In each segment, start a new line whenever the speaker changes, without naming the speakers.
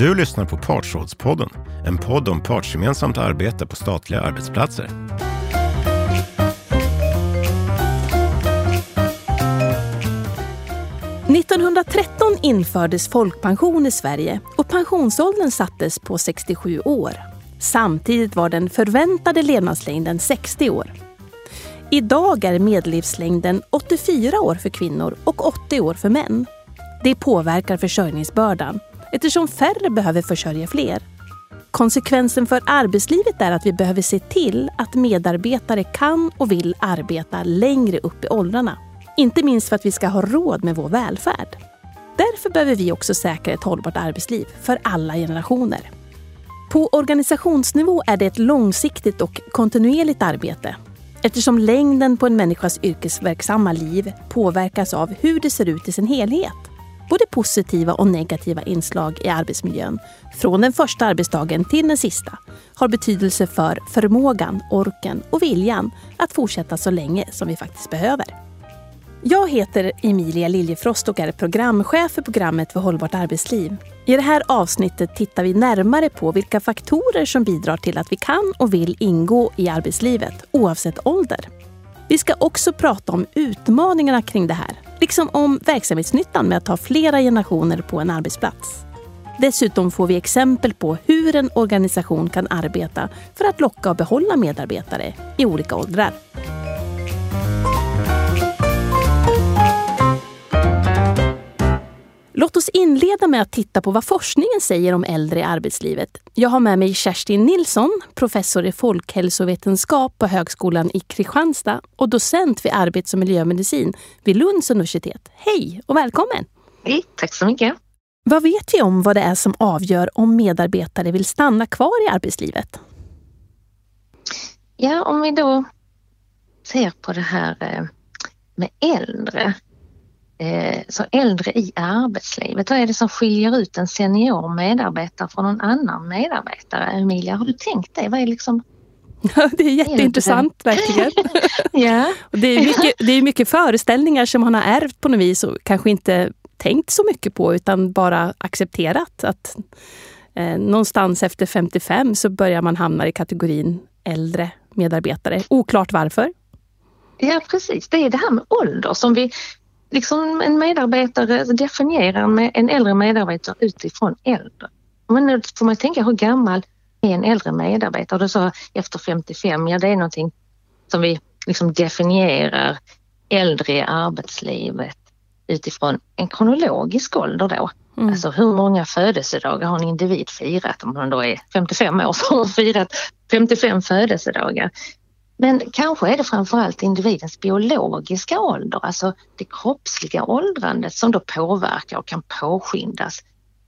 Du lyssnar på Partsrådspodden, en podd om partsgemensamt arbete på statliga arbetsplatser.
–1913 infördes folkpension i Sverige och pensionsåldern sattes på 67 år. Samtidigt var den förväntade levnadslängden 60 år. Idag är medellivslängden 84 år för kvinnor och 80 år för män. Det påverkar försörjningsbördan eftersom färre behöver försörja fler. Konsekvensen för arbetslivet är att vi behöver se till att medarbetare kan och vill arbeta längre upp i åldrarna. Inte minst för att vi ska ha råd med vår välfärd. Därför behöver vi också säkra ett hållbart arbetsliv för alla generationer. På organisationsnivå är det ett långsiktigt och kontinuerligt arbete eftersom längden på en människas yrkesverksamma liv påverkas av hur det ser ut i sin helhet. Både positiva och negativa inslag i arbetsmiljön, från den första arbetsdagen till den sista, har betydelse för förmågan, orken och viljan att fortsätta så länge som vi faktiskt behöver. Jag heter Emilia Liljefrost och är programchef för programmet för hållbart arbetsliv. I det här avsnittet tittar vi närmare på vilka faktorer som bidrar till att vi kan och vill ingå i arbetslivet oavsett ålder. Vi ska också prata om utmaningarna kring det här, liksom om verksamhetsnyttan med att ha flera generationer på en arbetsplats. Dessutom får vi exempel på hur en organisation kan arbeta för att locka och behålla medarbetare i olika åldrar. Låt oss inleda med att titta på vad forskningen säger om äldre i arbetslivet. Jag har med mig Kerstin Nilsson, professor i folkhälsovetenskap på Högskolan i Kristianstad och docent vid arbets och miljömedicin vid Lunds universitet. Hej och välkommen!
Hej, tack så mycket!
Vad vet vi om vad det är som avgör om medarbetare vill stanna kvar i arbetslivet?
Ja, om vi då ser på det här eh, med äldre eh, så äldre i arbetslivet. Vad är det som skiljer ut en senior medarbetare från en annan medarbetare? Emilia, har du tänkt det? Vad är liksom
det är jätteintressant verkligen.
ja.
det, är mycket, det är mycket föreställningar som man har ärvt på något vis och kanske inte tänkt så mycket på utan bara accepterat att eh, någonstans efter 55 så börjar man hamna i kategorin äldre medarbetare. Oklart varför.
Ja precis, det är det här med ålder som vi liksom en medarbetare definierar en äldre medarbetare utifrån äldre. Men nu får man tänka hur gammal är en äldre medarbetare? Du sa efter 55, ja det är någonting som vi liksom definierar äldre i arbetslivet utifrån en kronologisk ålder då. Mm. Alltså hur många födelsedagar har en individ firat? Om man då är 55 år så har man firat 55 födelsedagar. Men kanske är det framförallt individens biologiska ålder, alltså det kroppsliga åldrandet som då påverkar och kan påskyndas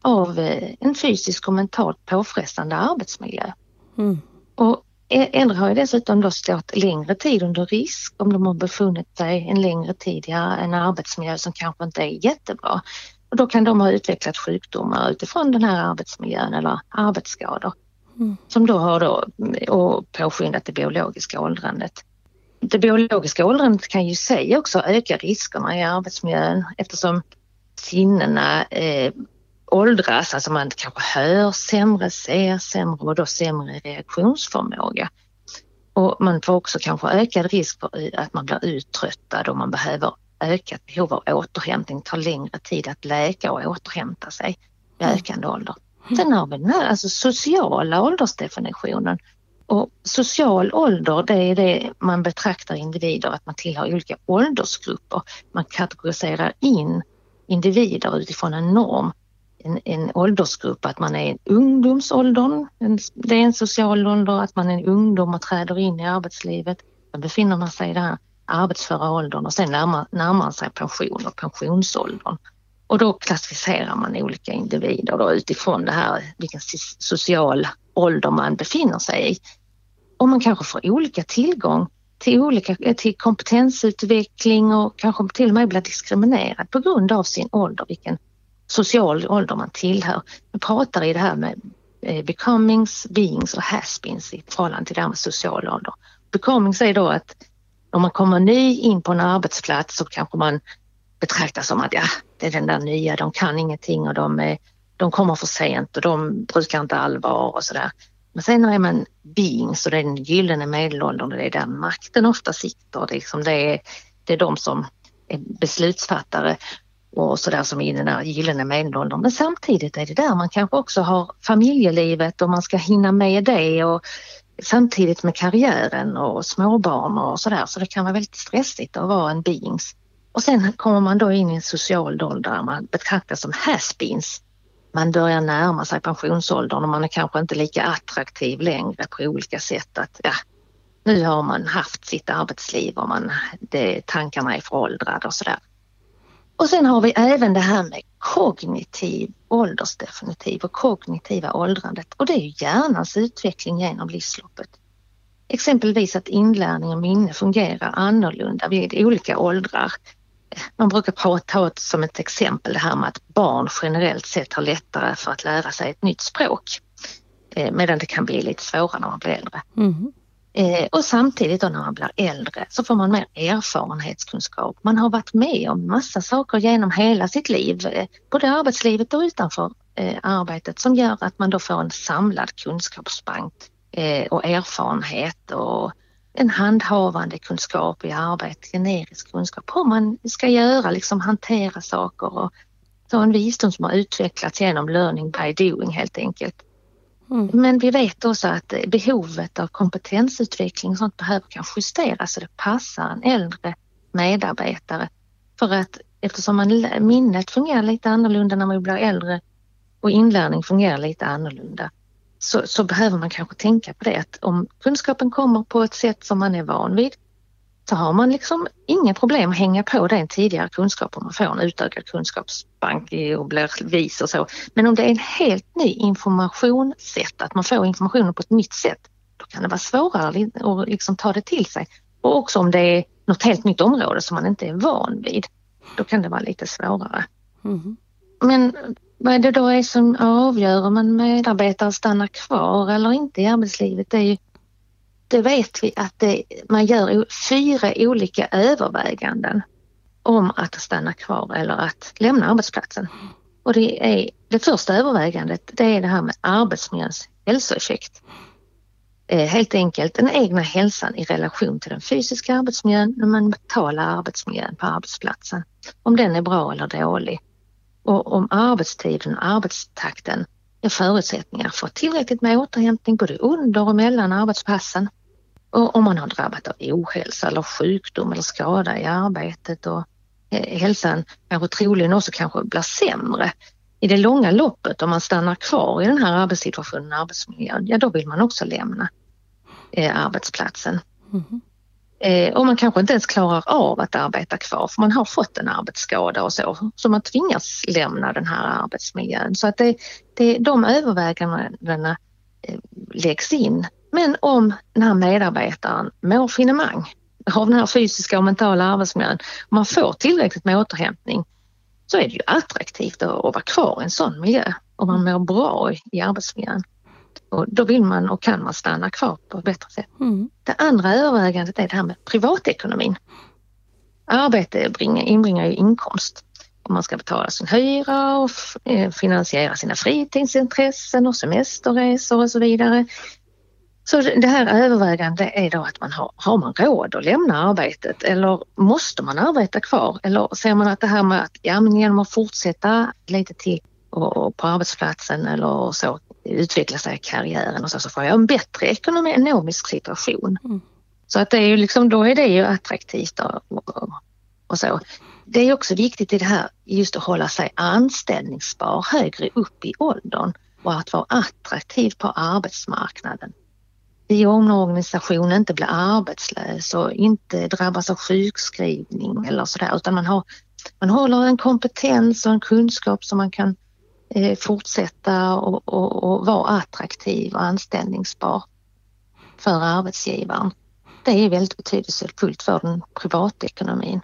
av eh, en fysisk och mentalt påfrestande arbetsmiljö. Mm. Och äldre har ju dessutom då stått längre tid under risk om de har befunnit sig en längre tid i en arbetsmiljö som kanske inte är jättebra. Och då kan de ha utvecklat sjukdomar utifrån den här arbetsmiljön eller arbetsskador. Mm. Som då har då, och påskyndat det biologiska åldrandet. Det biologiska åldrandet kan ju i sig också öka riskerna i arbetsmiljön eftersom sinnena eh, åldras, alltså man kanske hör sämre, ser sämre och då sämre reaktionsförmåga. Och man får också kanske ökad risk för att man blir uttröttad och man behöver ökat behov av återhämtning, tar längre tid att läka och återhämta sig vid mm. ökande ålder. Sen har vi den här alltså sociala åldersdefinitionen. Och social ålder det är det man betraktar individer, att man tillhör olika åldersgrupper. Man kategoriserar in individer utifrån en norm, en, en åldersgrupp, att man är i ungdomsåldern, en, det är en social ålder, att man är en ungdom och träder in i arbetslivet. Då befinner man sig i den här arbetsföra åldern och sen närmar, närmar man sig pension och pensionsåldern. Och då klassificerar man olika individer då utifrån det här vilken social ålder man befinner sig i. Och man kanske får olika tillgång till, olika, eh, till kompetensutveckling och kanske till och med blir diskriminerad på grund av sin ålder, vilken social ålder man tillhör. Vi pratar i det här med eh, becomings, beings och has-beens i förhållande till det här med social ålder. Becomings är då att om man kommer ny in på en arbetsplats så kanske man betraktas som att ja, det är den där nya, de kan ingenting och de är de kommer för sent och de brukar inte allvar och sådär. Men sen är man beings och det är den gyllene medelåldern och det är där makten ofta sitter. Det är, liksom det är, det är de som är beslutsfattare och sådär som i den där gyllene medelåldern. Men samtidigt är det där man kanske också har familjelivet och man ska hinna med det och samtidigt med karriären och småbarn och sådär så det kan vara väldigt stressigt att vara en beings. Och sen kommer man då in i en social ålder där man betraktas som haspins. Man börjar närma sig pensionsåldern och man är kanske inte lika attraktiv längre på olika sätt. Att, ja, nu har man haft sitt arbetsliv och man, det, tankarna är föråldrade och sådär. Och sen har vi även det här med kognitiv åldersdefinitiv och kognitiva åldrandet och det är ju hjärnans utveckling genom livsloppet. Exempelvis att inlärning och minne fungerar annorlunda vid olika åldrar. Man brukar ta ett, som ett exempel det här med att barn generellt sett har lättare för att lära sig ett nytt språk eh, medan det kan bli lite svårare när man blir äldre. Mm. Eh, och samtidigt då när man blir äldre så får man mer erfarenhetskunskap. Man har varit med om massa saker genom hela sitt liv, eh, både arbetslivet och utanför arbetet som gör att man då får en samlad kunskapsbank och erfarenhet och en handhavande kunskap i arbetet, generisk kunskap, hur man ska göra, liksom hantera saker och så en visdom som har utvecklats genom learning by doing helt enkelt. Mm. Men vi vet också att behovet av kompetensutveckling och sånt behöver kanske justeras så det passar en äldre medarbetare. För att eftersom man, minnet fungerar lite annorlunda när man blir äldre och inlärning fungerar lite annorlunda så, så, behöver man kanske tänka på det att om kunskapen kommer på ett sätt som man är van vid så har man liksom inga problem att hänga på den tidigare kunskapen. Man får en utökad kunskapsbank och blir vis och så. Men om det är en helt ny informationssätt, att man får informationen på ett nytt sätt, då kan det vara svårare att liksom ta det till sig. Och också om det är något helt nytt område som man inte är van vid, då kan det vara lite svårare. Mm. Men vad är det då är som avgör om en medarbetare stannar kvar eller inte i arbetslivet? Det är ju det vet vi att det, man gör fyra olika överväganden om att stanna kvar eller att lämna arbetsplatsen. Och det, är, det första övervägandet det är det här med arbetsmiljöns hälsoeffekt. Eh, helt enkelt den egna hälsan i relation till den fysiska arbetsmiljön, den mentala arbetsmiljön på arbetsplatsen. Om den är bra eller dålig. Och om arbetstiden och arbetstakten är förutsättningar för tillräckligt med återhämtning både under och mellan arbetspassen. Och om man har drabbats av ohälsa eller sjukdom eller skada i arbetet och hälsan kanske troligen också kanske blir sämre i det långa loppet om man stannar kvar i den här arbetssituationen, arbetsmiljön, ja då vill man också lämna eh, arbetsplatsen. Mm. Eh, och man kanske inte ens klarar av att arbeta kvar för man har fått en arbetsskada och så, så man tvingas lämna den här arbetsmiljön. Så att det, det, de övervägandena eh, läggs in men om den här medarbetaren mår finemang av den här fysiska och mentala arbetsmiljön och man får tillräckligt med återhämtning så är det ju attraktivt att vara kvar i en sån miljö och man mår bra i arbetsmiljön. Och då vill man och kan man stanna kvar på ett bättre sätt. Mm. Det andra övervägandet är det här med privatekonomin. Arbete inbringar ju inkomst och man ska betala sin hyra och eh, finansiera sina fritidsintressen och semesterresor och så vidare. Så det här övervägande är då att man har, har man råd att lämna arbetet eller måste man arbeta kvar? Eller ser man att det här med att ja, men genom att fortsätta lite till och, på arbetsplatsen eller så utveckla sig i karriären och så, så får jag en bättre ekonomisk situation. Mm. Så att det är ju liksom, då är det ju attraktivt och, och, så. Det är också viktigt i det här just att hålla sig anställningsbar högre upp i åldern och att vara attraktiv på arbetsmarknaden i omorganisationen inte blir arbetslös och inte drabbas av sjukskrivning eller sådär utan man, har, man håller en kompetens och en kunskap som man kan fortsätta och, och, och vara attraktiv och anställningsbar för arbetsgivaren. Det är väldigt betydelsefullt för den privatekonomin.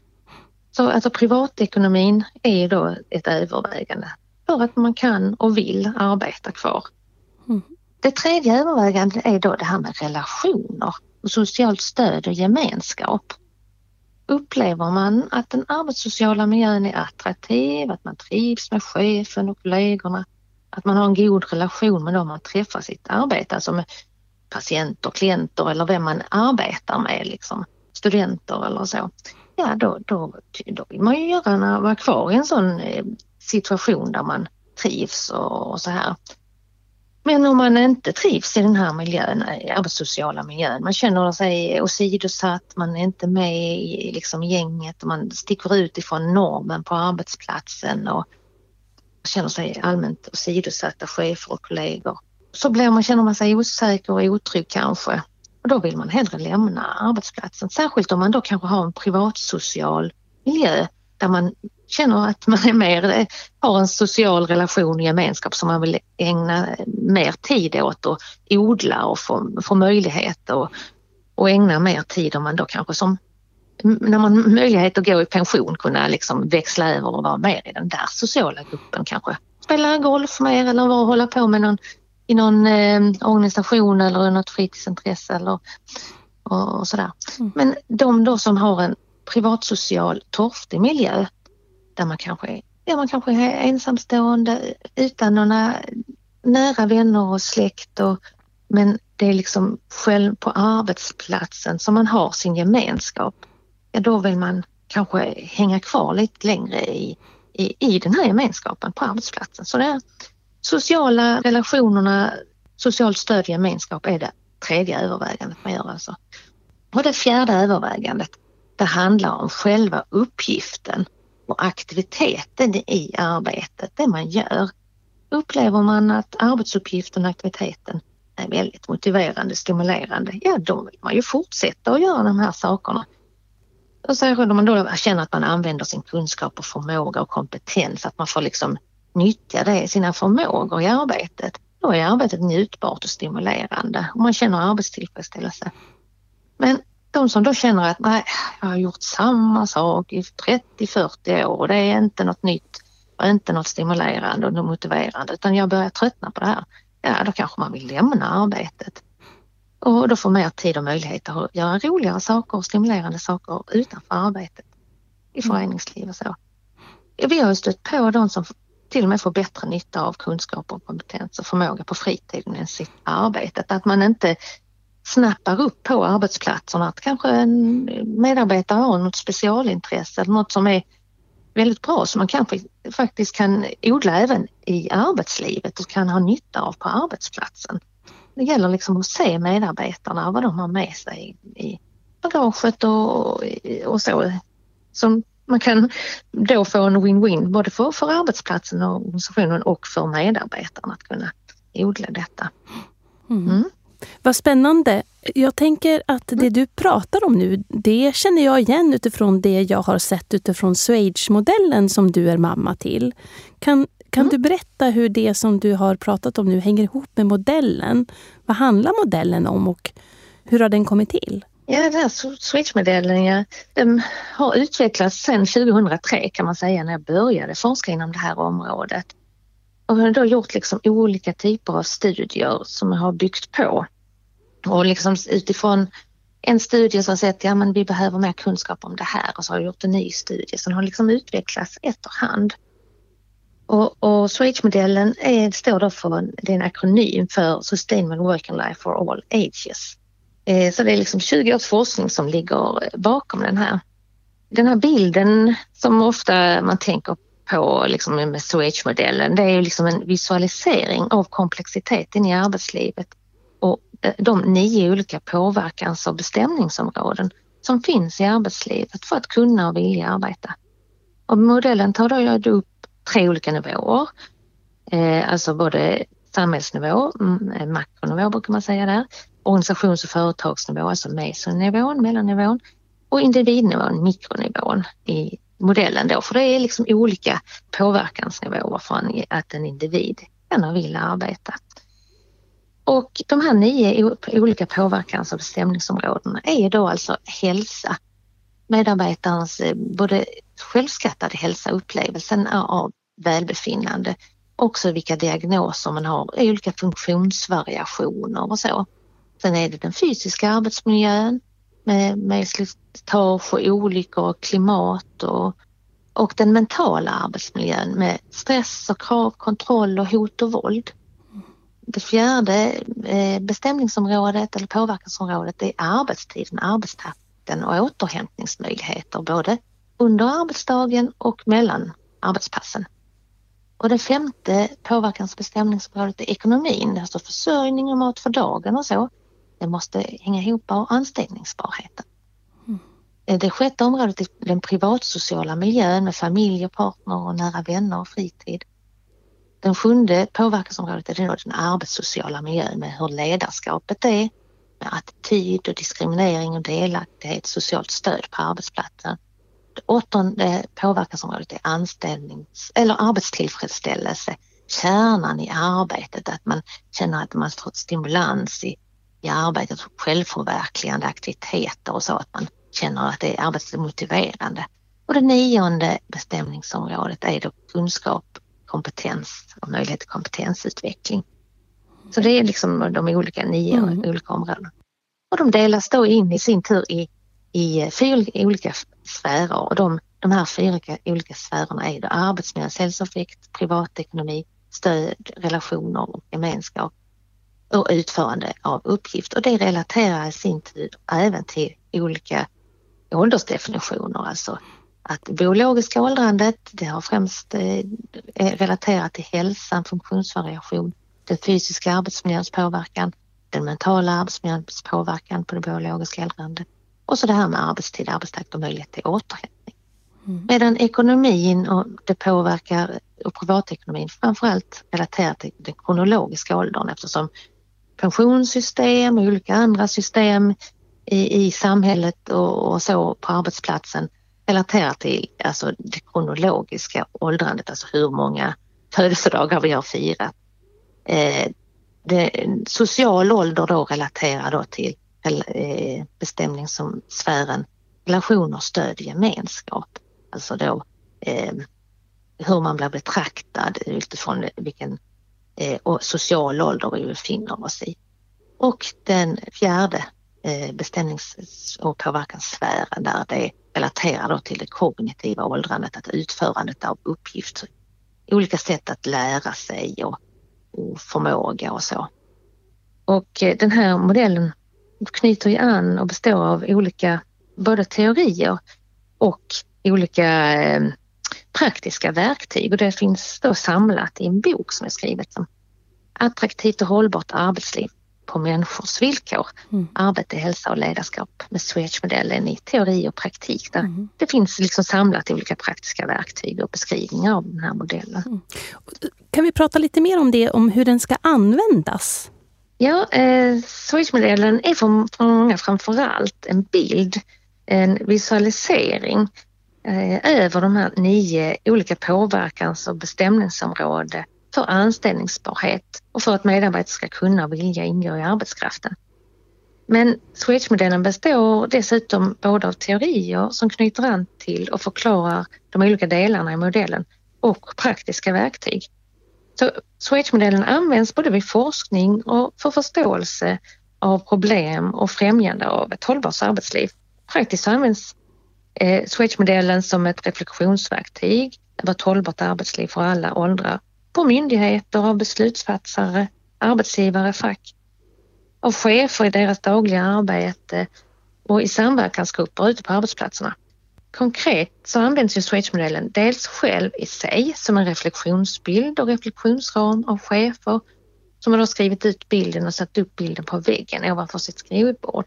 Så alltså privatekonomin är då ett övervägande för att man kan och vill arbeta kvar. Mm. Det tredje övervägandet är då det här med relationer och socialt stöd och gemenskap. Upplever man att den arbetssociala miljön är attraktiv, att man trivs med chefen och kollegorna, Att man har en god relation med dem man träffar sitt arbete, alltså med patienter, klienter eller vem man arbetar med, liksom. studenter eller så. Ja, då, då, då vill man ju gärna vara kvar i en sån eh, situation där man trivs och, och så här. Men om man inte trivs i den här miljön, arbetssociala miljön, man känner sig åsidosatt, man är inte med i liksom, gänget, man sticker ut ifrån normen på arbetsplatsen och känner sig allmänt åsidosatta chefer och kollegor. Så blir man, känner man sig osäker och otrygg kanske. Och då vill man hellre lämna arbetsplatsen. Särskilt om man då kanske har en privatsocial miljö där man känner att man är mer, har en social relation och gemenskap som man vill ägna mer tid åt och odla och få, få möjlighet och, och ägna mer tid om man då kanske som när man har möjlighet att gå i pension kunna liksom växla över och vara mer i den där sociala gruppen kanske. Spela golf mer eller hålla på med någon, i någon eh, organisation eller något fritidsintresse eller och, och sådär. Mm. Men de då som har en privatsocial torftig miljö där man kanske, ja, man kanske är ensamstående utan några nära vänner och släkt och, men det är liksom själv på arbetsplatsen som man har sin gemenskap. Ja, då vill man kanske hänga kvar lite längre i, i, i den här gemenskapen på arbetsplatsen. Så det är sociala relationerna, socialt stöd gemenskap är det tredje övervägandet man gör alltså. Och det fjärde övervägandet, det handlar om själva uppgiften och aktiviteten i arbetet, det man gör. Upplever man att arbetsuppgiften och aktiviteten är väldigt motiverande, stimulerande, ja då vill man ju fortsätta att göra de här sakerna. Och särskilt om man då känner att man använder sin kunskap och förmåga och kompetens, att man får liksom nyttja det, sina förmågor i arbetet. Då är arbetet njutbart och stimulerande och man känner arbetstillfredsställelse. Men de som då känner att nej, jag har gjort samma sak i 30-40 år och det är inte något nytt och inte något stimulerande och motiverande utan jag börjar tröttna på det här. Ja, då kanske man vill lämna arbetet och då får mer tid och möjlighet att göra roligare saker och stimulerande saker utanför arbetet i mm. föreningsliv och så. Vi har ju stött på de som till och med får bättre nytta av kunskap och kompetens och förmåga på fritiden än sitt arbete. Att man inte snappar upp på arbetsplatserna att kanske en medarbetare har något specialintresse eller något som är väldigt bra som man kanske faktiskt kan odla även i arbetslivet och kan ha nytta av på arbetsplatsen. Det gäller liksom att se medarbetarna, vad de har med sig i bagaget och, och så. Som man kan då få en win-win både för, för arbetsplatsen och organisationen och för medarbetarna att kunna odla detta.
Mm. Vad spännande. Jag tänker att det mm. du pratar om nu, det känner jag igen utifrån det jag har sett utifrån Swage-modellen som du är mamma till. Kan, kan mm. du berätta hur det som du har pratat om nu hänger ihop med modellen? Vad handlar modellen om och hur har den kommit till?
Ja, den här Switch-modellen ja, den har utvecklats sedan 2003 kan man säga när jag började forska inom det här området. Och har då gjort liksom olika typer av studier som har byggt på. Och liksom utifrån en studie som sett att ja, vi behöver mer kunskap om det här och så har jag gjort en ny studie som har liksom utvecklats efterhand. Och, och Swage-modellen står då för, det är en akronym för Sustainable Working Life for All Ages. Eh, så det är liksom 20 års forskning som ligger bakom den här. Den här bilden som ofta man tänker på liksom med SOH-modellen, det är ju liksom en visualisering av komplexiteten i arbetslivet och eh, de nio olika påverkans och bestämningsområden som finns i arbetslivet för att kunna och vilja arbeta. Och modellen tar då upp tre olika nivåer, eh, alltså både samhällsnivå, mm, eh, makronivå brukar man säga där, organisations och företagsnivå, alltså mesonivån, mellannivån och individnivån, mikronivån i modellen då, för det är liksom olika påverkansnivåer från att en individ kan och vill arbeta. Och de här nio olika påverkans och bestämningsområdena är då alltså hälsa, medarbetarens eh, både självskattade hälsa, upplevelsen av välbefinnande, också vilka diagnoser man har, olika funktionsvariationer och så. Sen är det den fysiska arbetsmiljön Eh, med, med slitage och olyckor och klimat och, och den mentala arbetsmiljön med stress och krav, kontroll och hot och våld. Det fjärde eh, bestämningsområdet eller påverkansområdet är arbetstiden, arbetstakten och återhämtningsmöjligheter både under arbetsdagen och mellan arbetspassen. Och det femte påverkansbestämningsområdet är ekonomin, alltså försörjning och mat för dagen och så. Det måste hänga ihop med anställningsbarheten. Mm. Det sjätte området är den privatsociala miljön med familj och partner och nära vänner och fritid. Den sjunde påverkansområdet är den arbetssociala miljön med hur ledarskapet är, med attityd och diskriminering och delaktighet, socialt stöd på arbetsplatsen. Det åttonde påverkansområdet är anställnings eller arbetstillfredsställelse, kärnan i arbetet, att man känner att man får stimulans i, i arbetet, självförverkligande aktiviteter och så, att man känner att det är arbetsmotiverande. Och det nionde bestämningsområdet är då kunskap, kompetens och möjlighet till kompetensutveckling. Så det är liksom de olika nio mm. olika områdena. Och de delas då in i sin tur i, i fyra olika sfärer och de, de här fyra olika sfärerna är då arbetsmiljö, hälsoeffekt, privatekonomi, stöd, relationer och gemenskap och utförande av uppgift. Och det relaterar i sin tur även till olika åldersdefinitioner, alltså att biologiska åldrandet, det har främst eh, relaterat till hälsan, funktionsvariation, den fysiska arbetsmiljöns påverkan, den mentala arbetsmiljöns påverkan på det biologiska åldrandet och så det här med arbetstid, arbetstakt och möjlighet till återhämtning. Mm. Medan ekonomin och det påverkar och privatekonomin framförallt relaterat till den kronologiska åldern eftersom pensionssystem och olika andra system i, i samhället och, och, så på arbetsplatsen relaterar till alltså det kronologiska åldrandet, alltså hur många födelsedagar vi har firat. Eh, det, social ålder då relaterar då till eh, bestämning som sfären relationer, stöd, gemenskap. Alltså då eh, hur man blir betraktad utifrån vilken eh, social ålder vi befinner oss i. Och den fjärde eh, bestämnings och påverkanssfären där det relaterar då till det kognitiva åldrandet, att utförandet av uppgifter, olika sätt att lära sig och, och förmåga och så. Och eh, den här modellen knyter ju an och består av olika både teorier och olika eh, praktiska verktyg och det finns då samlat i en bok som är skrivet som Attraktivt och hållbart arbetsliv på människors villkor. Mm. Arbete, hälsa och ledarskap med Swedge-modellen i teori och praktik. Där mm. Det finns liksom samlat olika praktiska verktyg och beskrivningar av den här modellen. Mm.
Kan vi prata lite mer om det, om hur den ska användas?
Ja, eh, Swedge-modellen är för, många framförallt en bild, en visualisering Eh, över de här nio olika påverkans och bestämningsområden för anställningsbarhet och för att medarbetare ska kunna och vilja ingå i arbetskraften. Men Swedge-modellen består dessutom både av teorier som knyter an till och förklarar de olika delarna i modellen och praktiska verktyg. Så Swedge-modellen används både vid forskning och för förståelse av problem och främjande av ett hållbart arbetsliv. Praktiskt används eh, Swedge-modellen som ett reflektionsverktyg. Över ett hållbart arbetsliv för alla åldrar. På myndigheter, av beslutsfattare, arbetsgivare, fack, av chefer i deras dagliga arbete och i samverkansgrupper ute på arbetsplatserna. Konkret så används ju Swedge-modellen dels själv i sig som en reflektionsbild och reflektionsram av chefer som har då skrivit ut bilden och satt upp bilden på väggen ovanför sitt skrivbord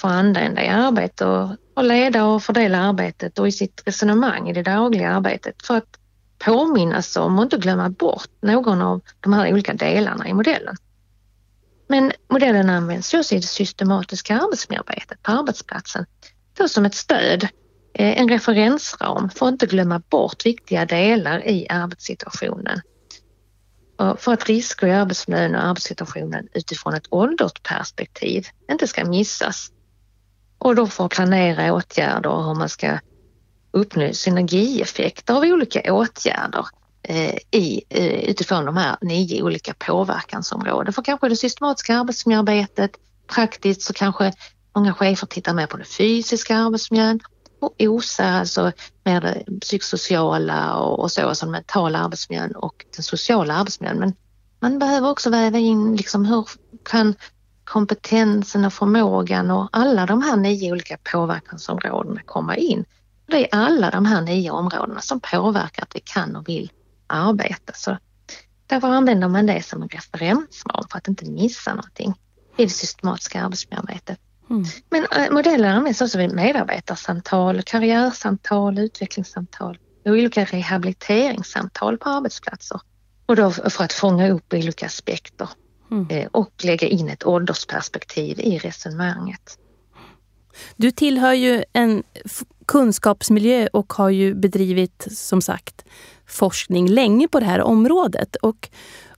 för andra använda i arbete och, och leda och fördela arbetet och i sitt resonemang i det dagliga arbetet för att påminnas om och inte glömma bort någon av de här olika delarna i modellen. Men modellen används just i det systematiska arbetsmiljöarbetet på arbetsplatsen då som ett stöd, eh, en referensram för att inte glömma bort viktiga delar i arbetssituationen. Och för att risker i arbetsmiljön och arbetssituationen utifrån ett åldersperspektiv inte ska missas. Och då för att planera åtgärder och hur man ska uppnå synergieffekter av olika åtgärder eh, i, eh, utifrån de här nio olika påverkansområden. För kanske det systematiska arbetsmiljöarbetet, praktiskt så kanske många chefer tittar mer på den fysiska arbetsmiljön. och OSA, alltså mer det psykosociala och, och så, alltså den mentala arbetsmiljön och den sociala arbetsmiljön. Men man behöver också väva in liksom hur kan kompetensen och förmågan och alla de här nio olika påverkansområdena komma in. Det är alla de här nio områdena som påverkar att vi kan och vill arbeta. Så därför använder man det som en referensram för att inte missa någonting i det systematiska arbetsmiljöarbetet. Mm. Men äh, modeller används också vid medarbetarsamtal, karriärsamtal, utvecklingssamtal och olika rehabiliteringssamtal på arbetsplatser. Och då för att fånga upp olika aspekter mm. Eh, och lägga in ett åldersperspektiv i resonemanget.
Du tillhör ju en kunskapsmiljö och har ju bedrivit, som sagt, forskning länge på det här området. Och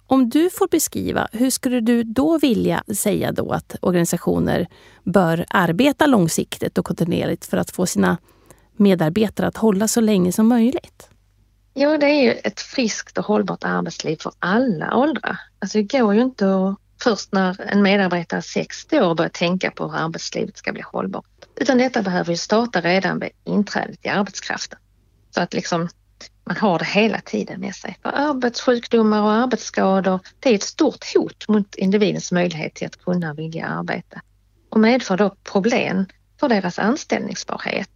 om du får beskriva, hur skulle du då vilja säga då att organisationer bör arbeta långsiktigt och kontinuerligt för att få sina medarbetare att hålla så länge som möjligt?
Ja, det är ju ett friskt och hållbart arbetsliv för alla åldrar. Alltså det går ju inte att först när en medarbetare är 60 år börja tänka på hur arbetslivet ska bli hållbart. Utan detta behöver ju starta redan vid inträdet i arbetskraften. Så att liksom man har det hela tiden med sig. För arbetssjukdomar och arbetsskador, det är ett stort hot mot individens möjlighet till att kunna vilja arbeta och medför då problem för deras anställningsbarhet.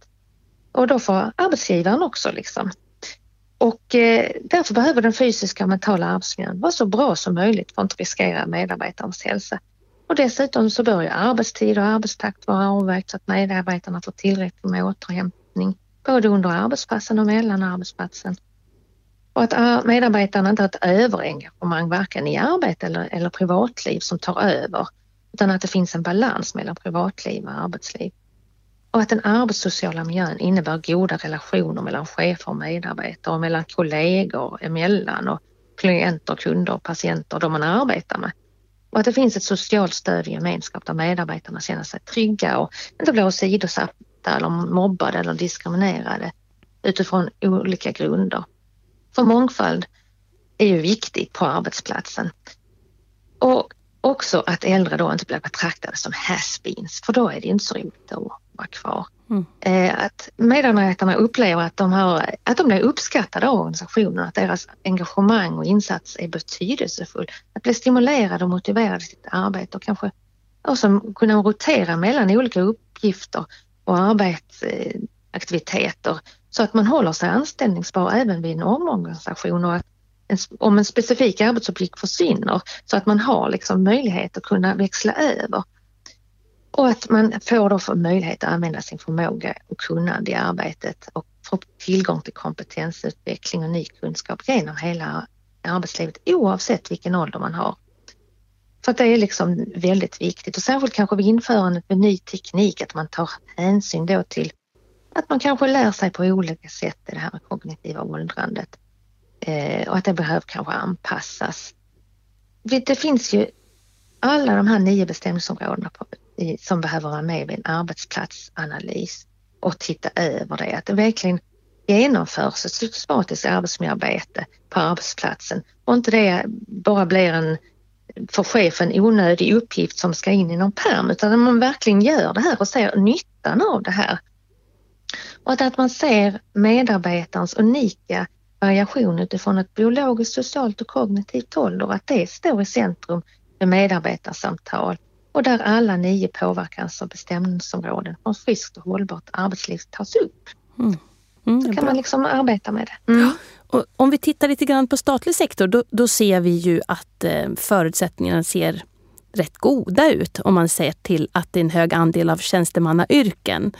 Och då får arbetsgivaren också liksom. Och eh, därför behöver den fysiska och mentala arbetsmiljön vara så bra som möjligt för att inte riskera medarbetarnas hälsa. Och dessutom så bör ju arbetstid och arbetstakt vara avvägt så att medarbetarna får tillräckligt med återhämtning både under arbetspassen och mellan arbetsplatsen. Och att eh, medarbetarna inte har ett överengagemang varken i arbete eller, eller privatliv som tar över utan att det finns en balans mellan privatliv och arbetsliv. Och att den arbetssociala miljön innebär goda relationer mellan chefer och medarbetare och mellan kollegor emellan och klienter, kunder, patienter, de man arbetar med. Och att det finns ett socialt stöd i gemenskap där medarbetarna känner sig trygga och inte blir åsidosatta eller mobbade eller diskriminerade utifrån olika grunder. För mångfald är ju viktigt på arbetsplatsen. Och också att äldre då inte blir betraktade som has-beens för då är det inte så roligt att vara kvar. Mm. Eh, att medarbetarna upplever att de, har, att de blir uppskattade av organisationen, att deras engagemang och insats är betydelsefull. Att bli stimulerade och motiverade till sitt arbete och kanske också kunna rotera mellan olika uppgifter och arbetsaktiviteter så att man håller sig anställningsbar även vid en omorganisation och att om en specifik arbetsuppgift försvinner så att man har liksom möjlighet att kunna växla över. Och att man får då för möjlighet att använda sin förmåga och kunnande i arbetet och få tillgång till kompetensutveckling och ny kunskap genom hela arbetslivet oavsett vilken ålder man har. För att det är liksom väldigt viktigt och särskilt kanske vid införandet med ny teknik att man tar hänsyn då till att man kanske lär sig på olika sätt i det här med kognitiva åldrandet eh, och att det behöver kanske anpassas. Det finns ju alla de här nio bestämmelseområdena på, i, som behöver vara med vid en arbetsplatsanalys och titta över det. Att det verkligen genomförs ett systematiskt arbetsmiljöarbete på arbetsplatsen och inte det bara blir en för chefen onödig uppgift som ska in i någon pärm utan att man verkligen gör det här och ser nyttan av det här. Och att man ser medarbetarens unika variation utifrån ett biologiskt, socialt och kognitivt ålder, att det står i centrum med medarbetarsamtal och där alla nio påverkans och bestämningsområden från friskt och hållbart arbetsliv tas upp. Mm. Mm, så kan bra. man liksom arbeta med det. Mm.
Och om vi tittar lite grann på statlig sektor, då, då ser vi ju att eh, förutsättningarna ser rätt goda ut om man ser till att det är en hög andel av tjänstemannayrken.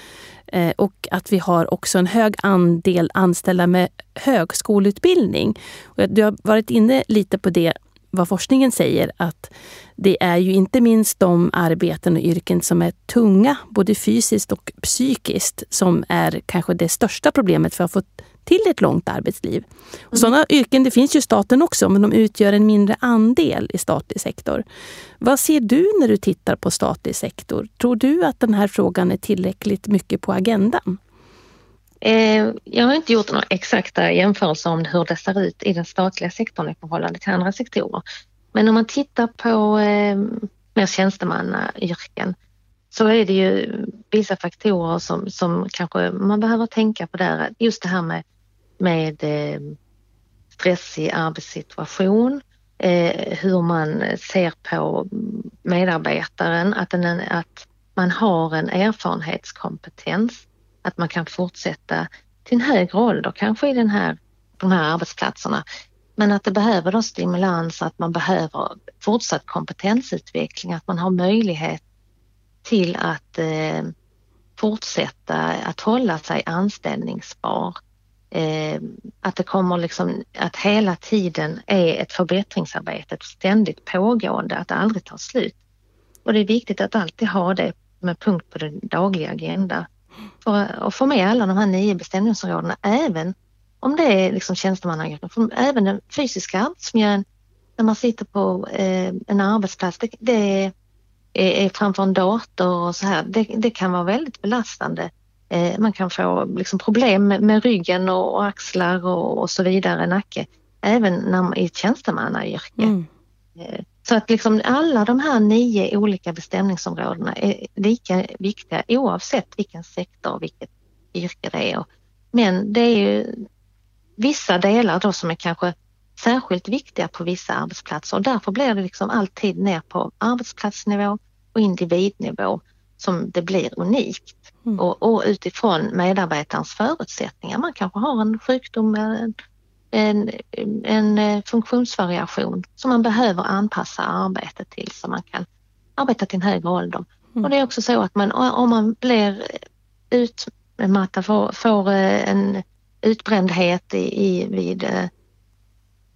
Eh, och att vi har också en hög andel anställda med högskoleutbildning. Du har varit inne lite på det, vad forskningen säger, att det är ju inte minst de arbeten och yrken som är tunga, både fysiskt och psykiskt, som är kanske det största problemet för att få till ett långt arbetsliv. Och mm. sådana yrken det finns ju i staten också, men de utgör en mindre andel i statlig sektor. Vad ser du när du tittar på statlig sektor? Tror du att den här frågan är tillräckligt mycket på agendan?
Eh, jag har inte gjort några exakta jämförelser om hur det ser ut i den statliga sektorn i förhållande till andra sektorer. Men om man tittar på eh, mer tjänstemannayrken så är det ju vissa faktorer som, som kanske man behöver tänka på där. Just det här med, med eh, stressig arbetssituation, hur man ser på medarbetaren, att, den, att man har en erfarenhetskompetens, att man kan fortsätta till en högre ålder, kanske i den här, de här arbetsplatserna. Men att det behöver då stimulans, att man behöver fortsatt kompetensutveckling, att man har möjlighet till att eh, fortsätta att hålla sig anställningsbar. Eh, att det kommer liksom, att hela tiden är ett förbättringsarbete, ett ständigt pågående, att det aldrig tar slut. Och det är viktigt att alltid ha det med punkt på den dagliga agenda. För att få med alla de här nio bestämningsområdena, även om det är liksom tjänstemannagruppen, även den fysiska arbetsmiljön när man sitter på eh, en arbetsplats, det, det är, är, framför en dator och så här, det, det kan vara väldigt belastande. Eh, man kan få liksom, problem med, med ryggen och, och axlar och, och, så vidare, nacke, även när man, i ett tjänstemannayrke. Mm. Eh, så att liksom alla de här nio olika bestämningsområdena är lika viktiga oavsett vilken sektor och vilket yrke det är. Men det är ju vissa delar då som är kanske särskilt viktiga på vissa arbetsplatser och därför blir det liksom alltid ner på arbetsplatsnivå och individnivå som det blir unikt mm. och, och, utifrån medarbetarens förutsättningar. Man kanske har en sjukdom, en, en, en eh, funktionsvariation som man behöver anpassa arbetet till så man kan arbeta till en högre ålder. Mm. Och det är också så att man, om man blir utmattad, får, får eh, en utbrändhet i, i, vid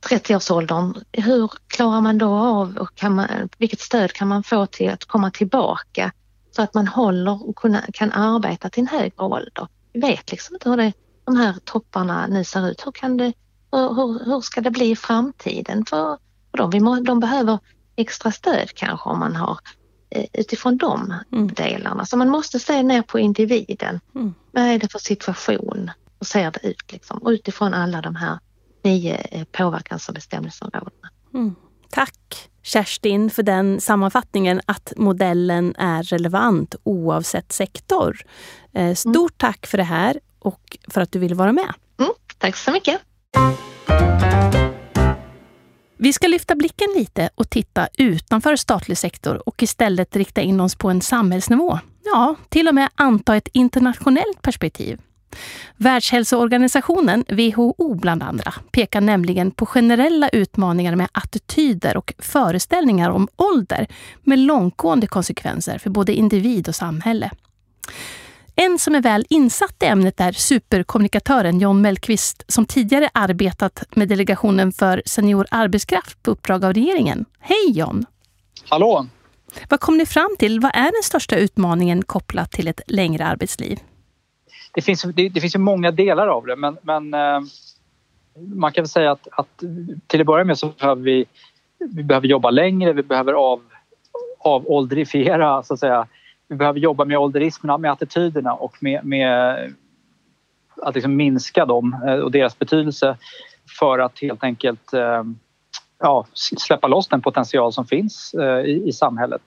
30-årsåldern, eh, hur klarar man då av och kan man, vilket stöd kan man få till att komma tillbaka så att man håller och kunna, kan arbeta till en högre ålder? Vi vet liksom inte hur det, de här topparna nu ser ut. Hur, kan det, hur, hur ska det bli i framtiden för, för dem? Vi må, de behöver extra stöd kanske om man har eh, utifrån de mm. delarna. Så man måste se ner på individen. Mm. Vad är det för situation? Hur ser det ut? Liksom? Och utifrån alla de här nio eh, påverkans och bestämmelseområdena.
Mm. Tack Kerstin för den sammanfattningen att modellen är relevant oavsett sektor. Eh, stort mm. tack för det här och för att du ville vara med.
Mm, tack så mycket.
Vi ska lyfta blicken lite och titta utanför statlig sektor och istället rikta in oss på en samhällsnivå. Ja, till och med anta ett internationellt perspektiv. Världshälsoorganisationen, WHO bland andra, pekar nämligen på generella utmaningar med attityder och föreställningar om ålder med långtgående konsekvenser för både individ och samhälle. En som är väl insatt i ämnet är superkommunikatören John Mellqvist som tidigare arbetat med Delegationen för senior arbetskraft på uppdrag av regeringen. Hej John!
Hallå!
Vad kom ni fram till? Vad är den största utmaningen kopplat till ett längre arbetsliv?
det finns, det, det finns ju många delar av det men, men eh, man kan väl säga att, att till att börja med så behöver vi, vi behöver jobba längre, vi behöver av, avåldrifiera så att säga. Vi behöver jobba med ålderismerna, med attityderna och med, med att liksom minska dem eh, och deras betydelse för att helt enkelt eh, ja, släppa loss den potential som finns i, i samhället.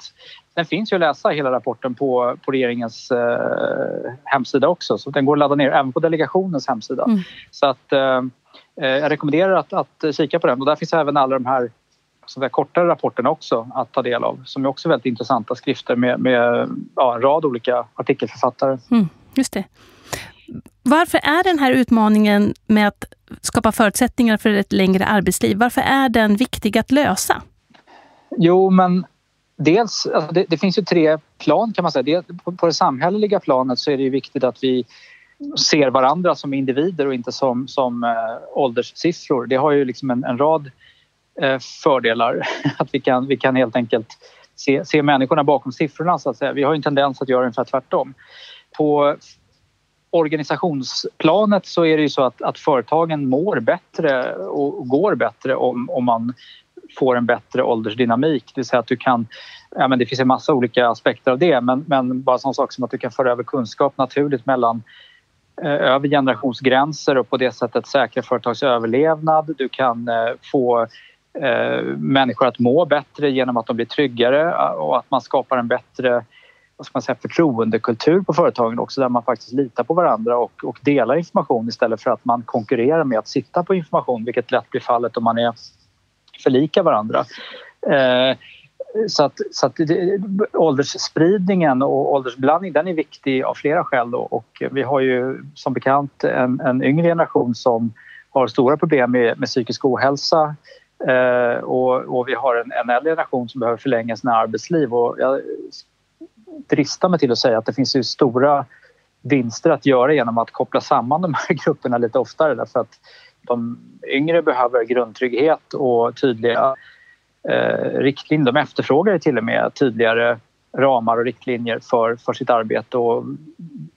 Den finns ju att läsa hela rapporten på, på regeringens eh, hemsida också så den går att ladda ner även på delegationens hemsida. Mm. Så att eh, eh jag rekommenderar att, att kika på den och där finns även alla de här så kortare rapporterna också att ta del av som är också väldigt intressanta skrifter med, med ja, en rad olika artikelförfattare.
Mm, just det. Varför är den här utmaningen med att skapa förutsättningar för ett längre arbetsliv, varför är den viktig att lösa?
Jo, men dels, alltså det, det, finns ju tre plan kan man säga. Det, på, på det samhälleliga planet så är det ju viktigt att vi ser varandra som individer och inte som, som äh, ålderssiffror. Det har ju liksom en, en rad Eh, fördelar. Att vi kan, vi kan helt enkelt se, se människorna bakom siffrorna så att säga. Vi har en tendens att göra ungefär tvärtom. På organisationsplanet så är det ju så att, att företagen mår bättre och går bättre om, om man får en bättre åldersdynamik. Det vill säga att du kan, ja men det finns en massa olika aspekter av det men, men bara sån sak som att du kan föra över kunskap naturligt mellan eh, över generationsgränser och på det sättet säkra företags överlevnad. Du kan eh, få eh, människor att må bättre genom att de blir tryggare eh, och att man skapar en bättre vad ska man säga, förtroendekultur på företagen också där man faktiskt litar på varandra och, och delar information istället för att man konkurrerar med att sitta på information vilket lätt blir fallet om man är för lika varandra. Eh, så att, så att det, åldersspridningen och åldersblandning den är viktig av flera skäl då. och vi har ju som bekant en, en yngre generation som har stora problem med, med psykisk ohälsa eh, och, och, vi har en, en äldre generation som behöver förlänga sina arbetsliv och jag dristar mig till att säga att det finns ju stora vinster att göra genom att koppla samman de här grupperna lite oftare därför att de yngre behöver grundtrygghet och tydliga eh, riktlinjer. De efterfrågar till och med tydligare ramar och riktlinjer för, för sitt arbete och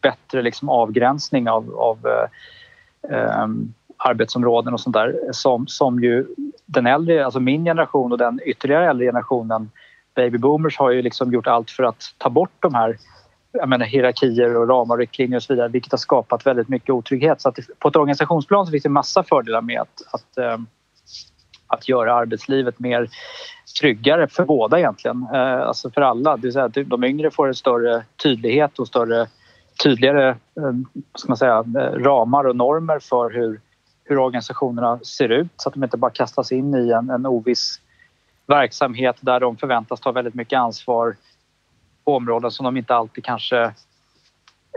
bättre liksom avgränsning av, av eh, eh, arbetsområden och sånt där som, som ju den äldre, alltså min generation och den ytterligare äldre generationen baby boomers har ju liksom gjort allt för att ta bort de här jag menar, hierarkier och ramar och riktlinjer och så vidare vilket har skapat väldigt mycket otrygghet. Så att på ett organisationsplan så finns det massa fördelar med att, att, eh, att göra arbetslivet mer tryggare för båda egentligen. Eh, alltså för alla. Det vill säga att de yngre får en större tydlighet och större tydligare eh, ska man säga, ramar och normer för hur, hur organisationerna ser ut så att de inte bara kastas in i en, en oviss verksamhet där de förväntas ta väldigt mycket ansvar på områden som de inte alltid kanske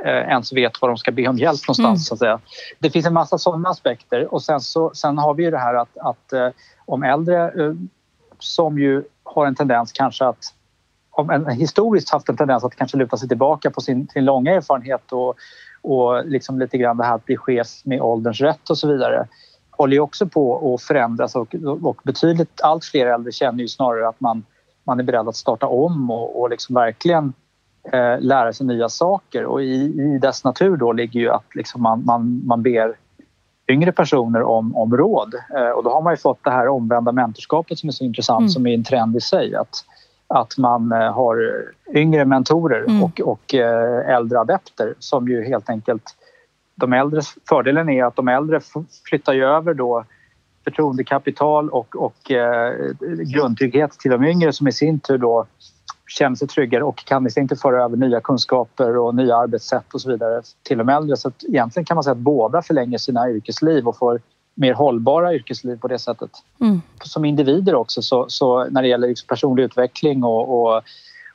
eh, ens vet var de ska be om hjälp någonstans. Mm. Så att säga. Det finns en massa sådana aspekter och sen, så, sen har vi ju det här att, att eh, om äldre eh, som ju har en tendens kanske att om en, historiskt haft en tendens att kanske luta sig tillbaka på sin, sin långa erfarenhet och, och liksom lite grann det här att bli chef med ålderns rätt och så vidare håller ju också på att förändras och, och betydligt allt fler äldre känner ju snarare att man, man är beredd att starta om och, och liksom verkligen eh, lära sig nya saker och i, i dess natur då ligger ju att liksom man, man, man ber yngre personer om, om råd eh, och då har man ju fått det här omvända mentorskapet som är så intressant mm. som är en trend i sig att, att man eh, har yngre mentorer mm. och, och eh, äldre adepter som ju helt enkelt de äldre, fördelen är att de äldre flyttar ju över då förtroendekapital och, och eh, grundtrygghet till de yngre som i sin tur då känner sig tryggare och kan i sin tur föra över nya kunskaper och nya arbetssätt och så vidare till de äldre. Så egentligen kan man säga att båda förlänger sina yrkesliv och får mer hållbara yrkesliv på det sättet. Mm. Som individer också, så, så när det gäller liksom personlig utveckling och, och,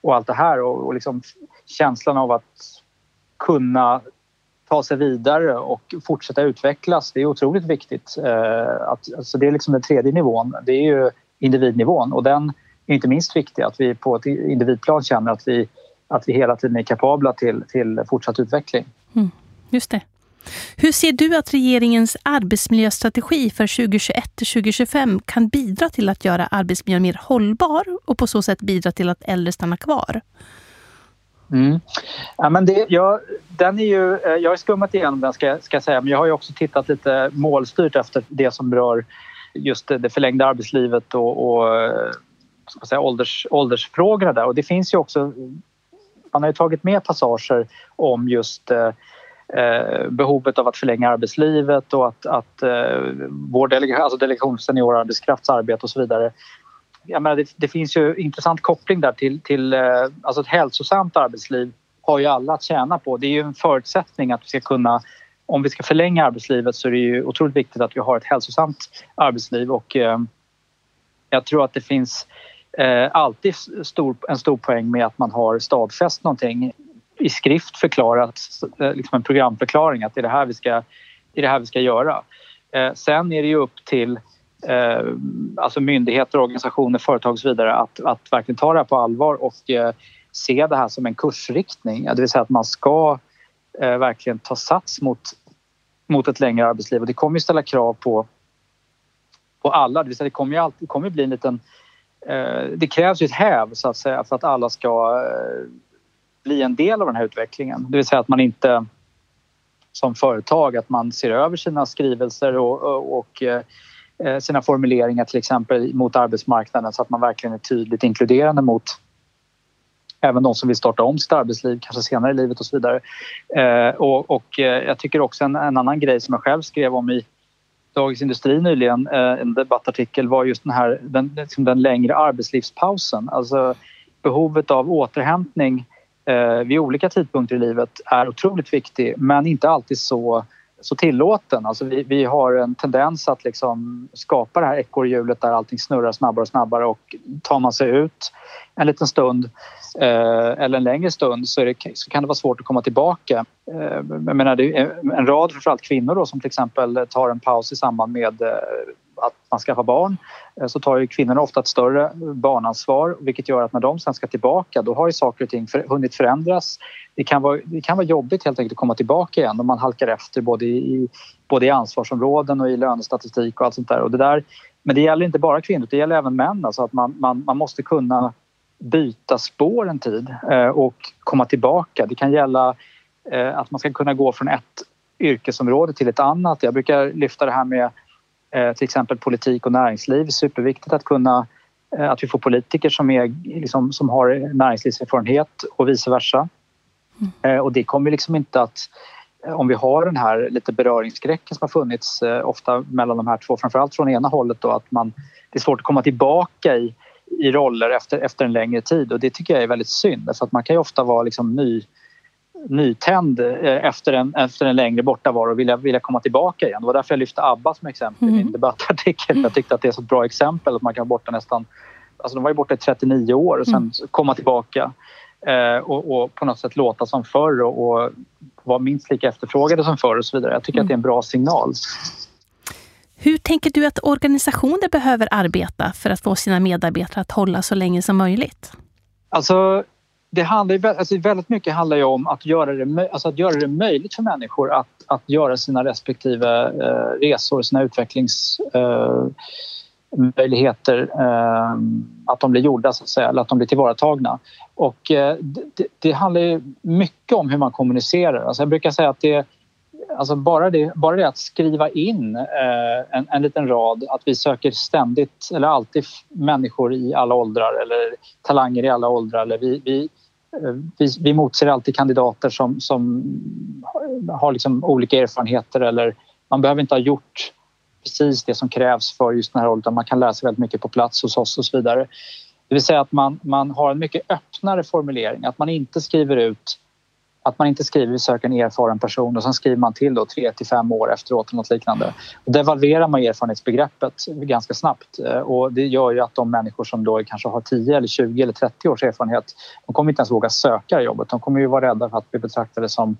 och allt det här och, och liksom känslan av att kunna ta sig vidare och fortsätta utvecklas. Det är otroligt viktigt. Eh, att, alltså det är liksom den tredje nivån. Det är ju individnivån och den är inte minst viktig. Att vi på ett individplan känner att vi, att vi hela tiden är kapabla till, till fortsatt utveckling.
Mm, just det. Hur ser du att regeringens arbetsmiljöstrategi för 2021–2025 kan bidra till att göra arbetsmiljön mer hållbar och på så sätt bidra till att äldre stannar kvar?
Mm. Ja, men det, jag, den är ju, eh, jag har skummat igenom den ska, ska jag säga men jag har ju också tittat lite målstyrt efter det som rör just det förlängda arbetslivet och, och eh, ska säga, ålders, åldersfrågorna där och det finns ju också man har ju tagit med passager om just eh, eh, behovet av att förlänga arbetslivet och att, att eh, vår delegation, alltså delegation för senior arbetskrafts arbete och så vidare jag menar, det, det, finns ju intressant koppling där till, till eh, alltså ett hälsosamt arbetsliv har ju alla att tjäna på. Det är ju en förutsättning att vi ska kunna om vi ska förlänga arbetslivet så är det ju otroligt viktigt att vi har ett hälsosamt arbetsliv och eh, jag tror att det finns eh, alltid stor, en stor poäng med att man har stadfäst någonting i skrift förklarat, eh, liksom en programförklaring att det är det här vi ska, det är det här vi ska göra. Eh, sen är det ju upp till eh, alltså myndigheter, organisationer, företag och så vidare att, att verkligen ta det här på allvar och eh, se det här som en kursriktning. Det vill säga att man ska eh, verkligen ta sats mot, mot ett längre arbetsliv och det kommer ju ställa krav på, på alla. Det vill säga det kommer ju alltid, kommer bli en liten... Eh, det krävs ju ett häv så att säga för att alla ska eh, bli en del av den här utvecklingen. Det vill säga att man inte som företag att man ser över sina skrivelser och, och, och eh, sina formuleringar till exempel mot arbetsmarknaden så att man verkligen är tydligt inkluderande mot även de som vill starta om sitt arbetsliv, kanske senare i livet och så vidare. Eh, och, och eh, jag tycker också en, en, annan grej som jag själv skrev om i Dagens Industri nyligen, eh, en debattartikel, var just den här den, liksom den längre arbetslivspausen. Alltså behovet av återhämtning eh, vid olika tidpunkter i livet är otroligt viktig men inte alltid så, så tillåten. Alltså vi, vi har en tendens att liksom skapa det här ekorrhjulet där allting snurrar snabbare och snabbare och tar man sig ut en liten stund eh, eller en längre stund så, det, så, kan det vara svårt att komma tillbaka. Eh, jag menar, det är en rad framförallt kvinnor då, som till exempel tar en paus i samband med eh, att man skaffar barn eh, så tar ju kvinnorna ofta ett större barnansvar vilket gör att när de sen ska tillbaka då har ju saker och ting för, hunnit förändras. Det kan, vara, det kan vara jobbigt helt enkelt att komma tillbaka igen om man halkar efter både i, både i ansvarsområden och i lönestatistik och allt sånt där. Och det där men det gäller inte bara kvinnor, det gäller även män. Alltså att man, man, man måste kunna byta spår en tid eh, och komma tillbaka. Det kan gälla eh, att man ska kunna gå från ett yrkesområde till ett annat. Jag brukar lyfta det här med till exempel politik och näringsliv. Superviktigt att kunna att vi får politiker som, är, liksom, som har näringslivserfarenhet och vice versa. Mm. Och det kommer liksom inte att om vi har den här lite beröringsskräcken som har funnits ofta mellan de här två, framförallt från ena hållet då att man, det är svårt att komma tillbaka i i roller efter, efter en längre tid och det tycker jag är väldigt synd för att man kan ju ofta vara liksom ny, nytänd eh, efter en, efter en längre bortavaro och vilja, vilja komma tillbaka igen. Det var därför jag lyfte ABBA som exempel mm. i min debattartikel. Jag tyckte att det är ett bra exempel att man kan vara borta nästan... Alltså de var ju borta i 39 år och sen mm. komma tillbaka eh, och, och, på något sätt låta som förr och, och vara minst lika efterfrågade som förr och så vidare. Jag tycker mm. att det är en bra signal.
Hur tänker du att organisationer behöver arbeta för att få sina medarbetare att hålla så länge som möjligt?
Alltså, det handlar alltså väldigt mycket handlar ju om att göra det, alltså att göra det möjligt för människor att, att göra sina respektive eh, resor, sina utvecklingsmöjligheter, eh, eh, att de blir gjorda så att säga, eller att de blir tillvaratagna. Och eh, det, det, handlar ju mycket om hur man kommunicerar. Alltså jag brukar säga att det alltså bara, det, bara det att skriva in eh, en, en liten rad att vi söker ständigt eller alltid människor i alla åldrar eller talanger i alla åldrar. Eller vi, vi, Eh, vi, vi motser alltid kandidater som, som har liksom olika erfarenheter eller man behöver inte ha gjort precis det som krävs för just den här rollen utan man kan lära sig väldigt mycket på plats hos oss och så vidare. Det vill säga att man, man har en mycket öppnare formulering, att man inte skriver ut att man inte skriver vi söker en erfaren person och sen skriver man till då tre till fem år efteråt eller något liknande. Och devalverar man erfarenhetsbegreppet ganska snabbt eh, och det gör ju att de människor som då kanske har 10 eller 20 eller 30 års erfarenhet de kommer inte ens våga söka jobbet. De kommer ju vara rädda för att bli betraktade som,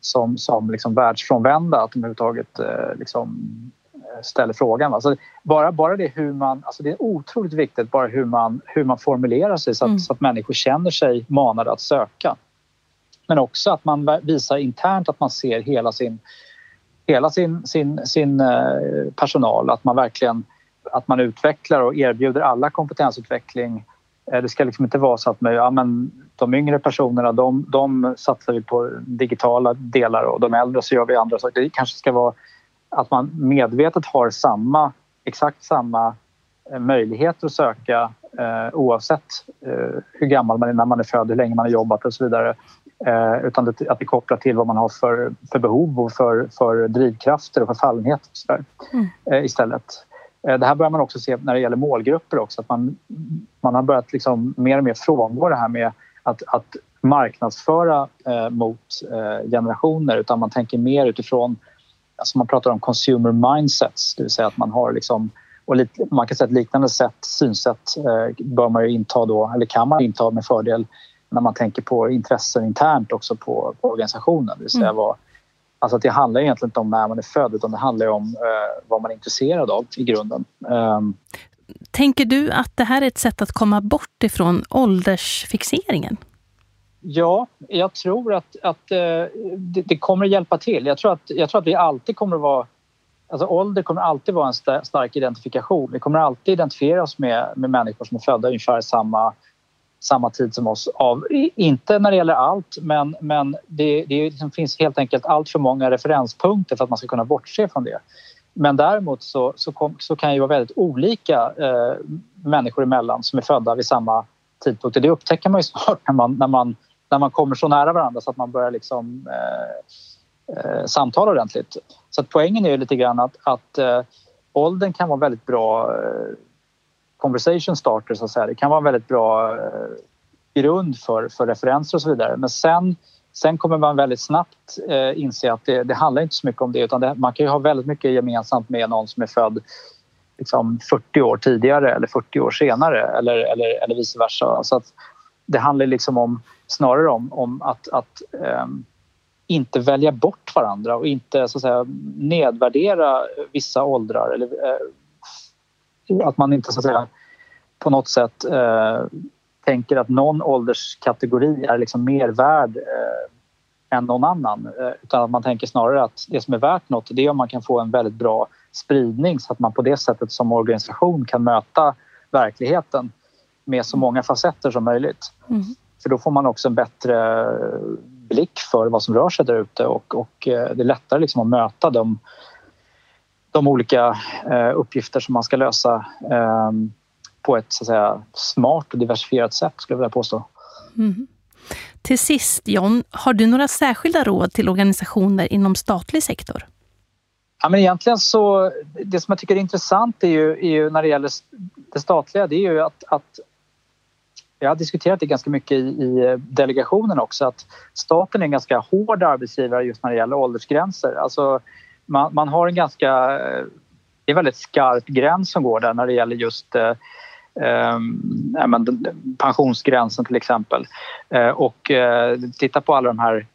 som, som liksom världsfrånvända, att de överhuvudtaget eh, liksom eh, ställer frågan. Alltså bara, bara det hur man, alltså det är otroligt viktigt bara hur man, hur man formulerar sig så att, mm. så att människor känner sig manade att söka. Men också att man visar internt att man ser hela sin, hela sin, sin, sin eh, personal. Att man verkligen att man utvecklar och erbjuder alla kompetensutveckling. Eh, det ska liksom inte vara så att man, ja, men de yngre personerna de, de satsar vi på digitala delar och de äldre så gör vi andra saker. Det kanske ska vara att man medvetet har samma, exakt samma eh, möjligheter att söka eh, oavsett eh, hur gammal man är när man är född, hur länge man har jobbat och så vidare. Eh, utan det, att det kopplar till vad man har för, för behov och för, för drivkrafter och förfallenhet och så mm. eh, istället. Eh, det här börjar man också se när det gäller målgrupper också. Att man, man har börjat liksom mer och mer frångå det här med att, att marknadsföra eh, mot eh, generationer utan man tänker mer utifrån, alltså man pratar om consumer mindsets, det vill säga att man har liksom och lite, man kan säga ett liknande sätt, synsätt eh, bör man ju inta då, eller kan man inta med fördel när man tänker på intressen internt också på, på organisationen. Det, vill säga mm. vad, alltså det handlar egentligen inte om när man är född utan det handlar om eh, vad man är intresserad av i grunden. Um,
Tänker du att det här är ett sätt att komma bort ifrån åldersfixeringen?
Ja, jag tror att, att eh, det, det, kommer att hjälpa till. Jag tror, att, jag tror att vi alltid kommer att vara... Alltså ålder kommer alltid vara en stark identifikation. Vi kommer alltid identifiera oss med, med människor som är födda ungefär samma samma tid som oss. Av, inte när det gäller allt, men, men det, det liksom finns helt enkelt allt för många referenspunkter för att man ska kunna bortse från det. Men däremot så, så, kom, så kan det vara väldigt olika eh, människor emellan som är födda vid samma tidpunkt. Det upptäcker man ju snart när man, när man, när man kommer så nära varandra så att man börjar liksom, eh, eh, samtala ordentligt. Så att poängen är ju lite grann att, att eh, åldern kan vara väldigt bra eh, conversation starter så att säga. Det kan vara en väldigt bra eh, grund för, för referenser och så vidare. Men sen, sen kommer man väldigt snabbt eh, inse att det, det, handlar inte så mycket om det utan det, man kan ju ha väldigt mycket gemensamt med någon som är född liksom 40 år tidigare eller 40 år senare eller, eller, eller vice versa. Så att det handlar liksom om, snarare om, om att, att um, inte välja bort varandra och inte så att säga, nedvärdera vissa åldrar. Eller, uh, att man inte så att säga, på något sätt uh, tänker att någon ålderskategori är liksom mer värd uh, än någon annan. Utan att man tänker snarare att det som är värt något det är om man kan få en väldigt bra spridning så att man på det sättet som organisation kan möta verkligheten med så många facetter som möjligt. Mm. För då får man också en bättre blick för vad som rör sig där ute och, och eh, det är lättare liksom att möta de, de olika eh, uppgifter som man ska lösa eh, på ett så att säga, smart och diversifierat sätt skulle jag vilja påstå. Mm.
Till sist John, har du några särskilda råd till organisationer inom statlig sektor?
Ja, men egentligen så, det som jag tycker är intressant är ju, är ju när det gäller det statliga det är ju att, att jag har diskuterat det ganska mycket i, i, delegationen också att staten är en ganska hård arbetsgivare just när det gäller åldersgränser. Alltså man, man har en ganska, eh, det är en väldigt skarp gräns som går där när det gäller just eh, eh, pensionsgränsen till exempel. Eh, och eh, titta på alla de här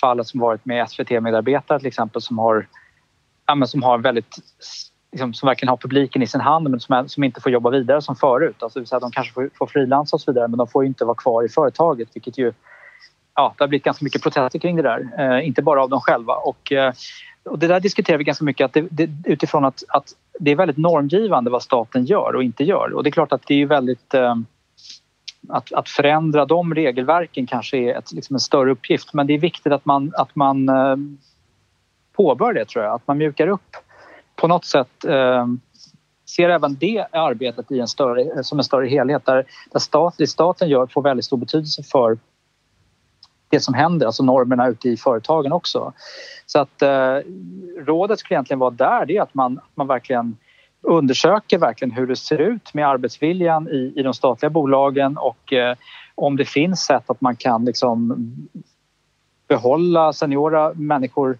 fallen som varit med SVT-medarbetare till exempel som har, ja, som har väldigt liksom, som verkligen har publiken i sin hand men som, är, som inte får jobba vidare som förut. Alltså, det de kanske får, får frilansa och så vidare men de får inte vara kvar i företaget vilket ju ja, det har blivit ganska mycket protester kring det där. Eh, inte bara av dem själva. Och, eh, och det där diskuterar vi ganska mycket att det, det, utifrån att, att det är väldigt normgivande vad staten gör och inte gör. Och det är klart att det är väldigt eh, att, att förändra de regelverken kanske är ett, liksom en större uppgift men det är viktigt att man, att man eh, påbörjar det tror jag. Att man mjukar upp på något sätt eh, ser även det arbetet i en större, som en större helhet där, där stat, det staten gör får väldigt stor betydelse för det som händer, alltså normerna ute i företagen också. Så att eh, rådet skulle egentligen vara där, det är att man, man verkligen undersöker verkligen hur det ser ut med arbetsviljan i, i de statliga bolagen och eh, om det finns sätt att man kan liksom behålla seniora människor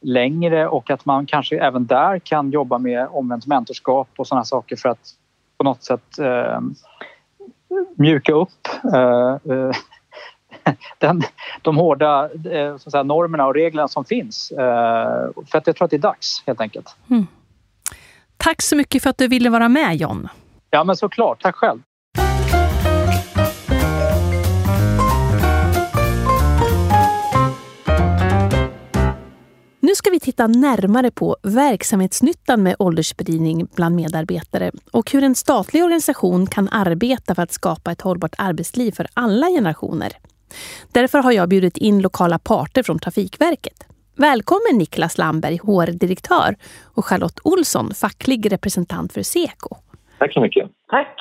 längre och att man kanske även där kan jobba med omvänt mentorskap och sådana saker för att på något sätt eh, mjuka upp eh, eh den, de hårda eh, så säga, normerna och reglerna som finns. Eh, för att jag tror att det är dags helt enkelt. Mm.
Tack så mycket för att du ville vara med John.
Ja men såklart, tack själv.
Nu ska vi titta närmare på verksamhetsnyttan med åldersspridning bland medarbetare och hur en statlig organisation kan arbeta för att skapa ett hållbart arbetsliv för alla generationer. Därför har jag bjudit in lokala parter från Trafikverket. Välkommen Niklas Lamberg, HR-direktör och Charlotte Olsson, facklig representant för Seko.
Tack så mycket.
Tack.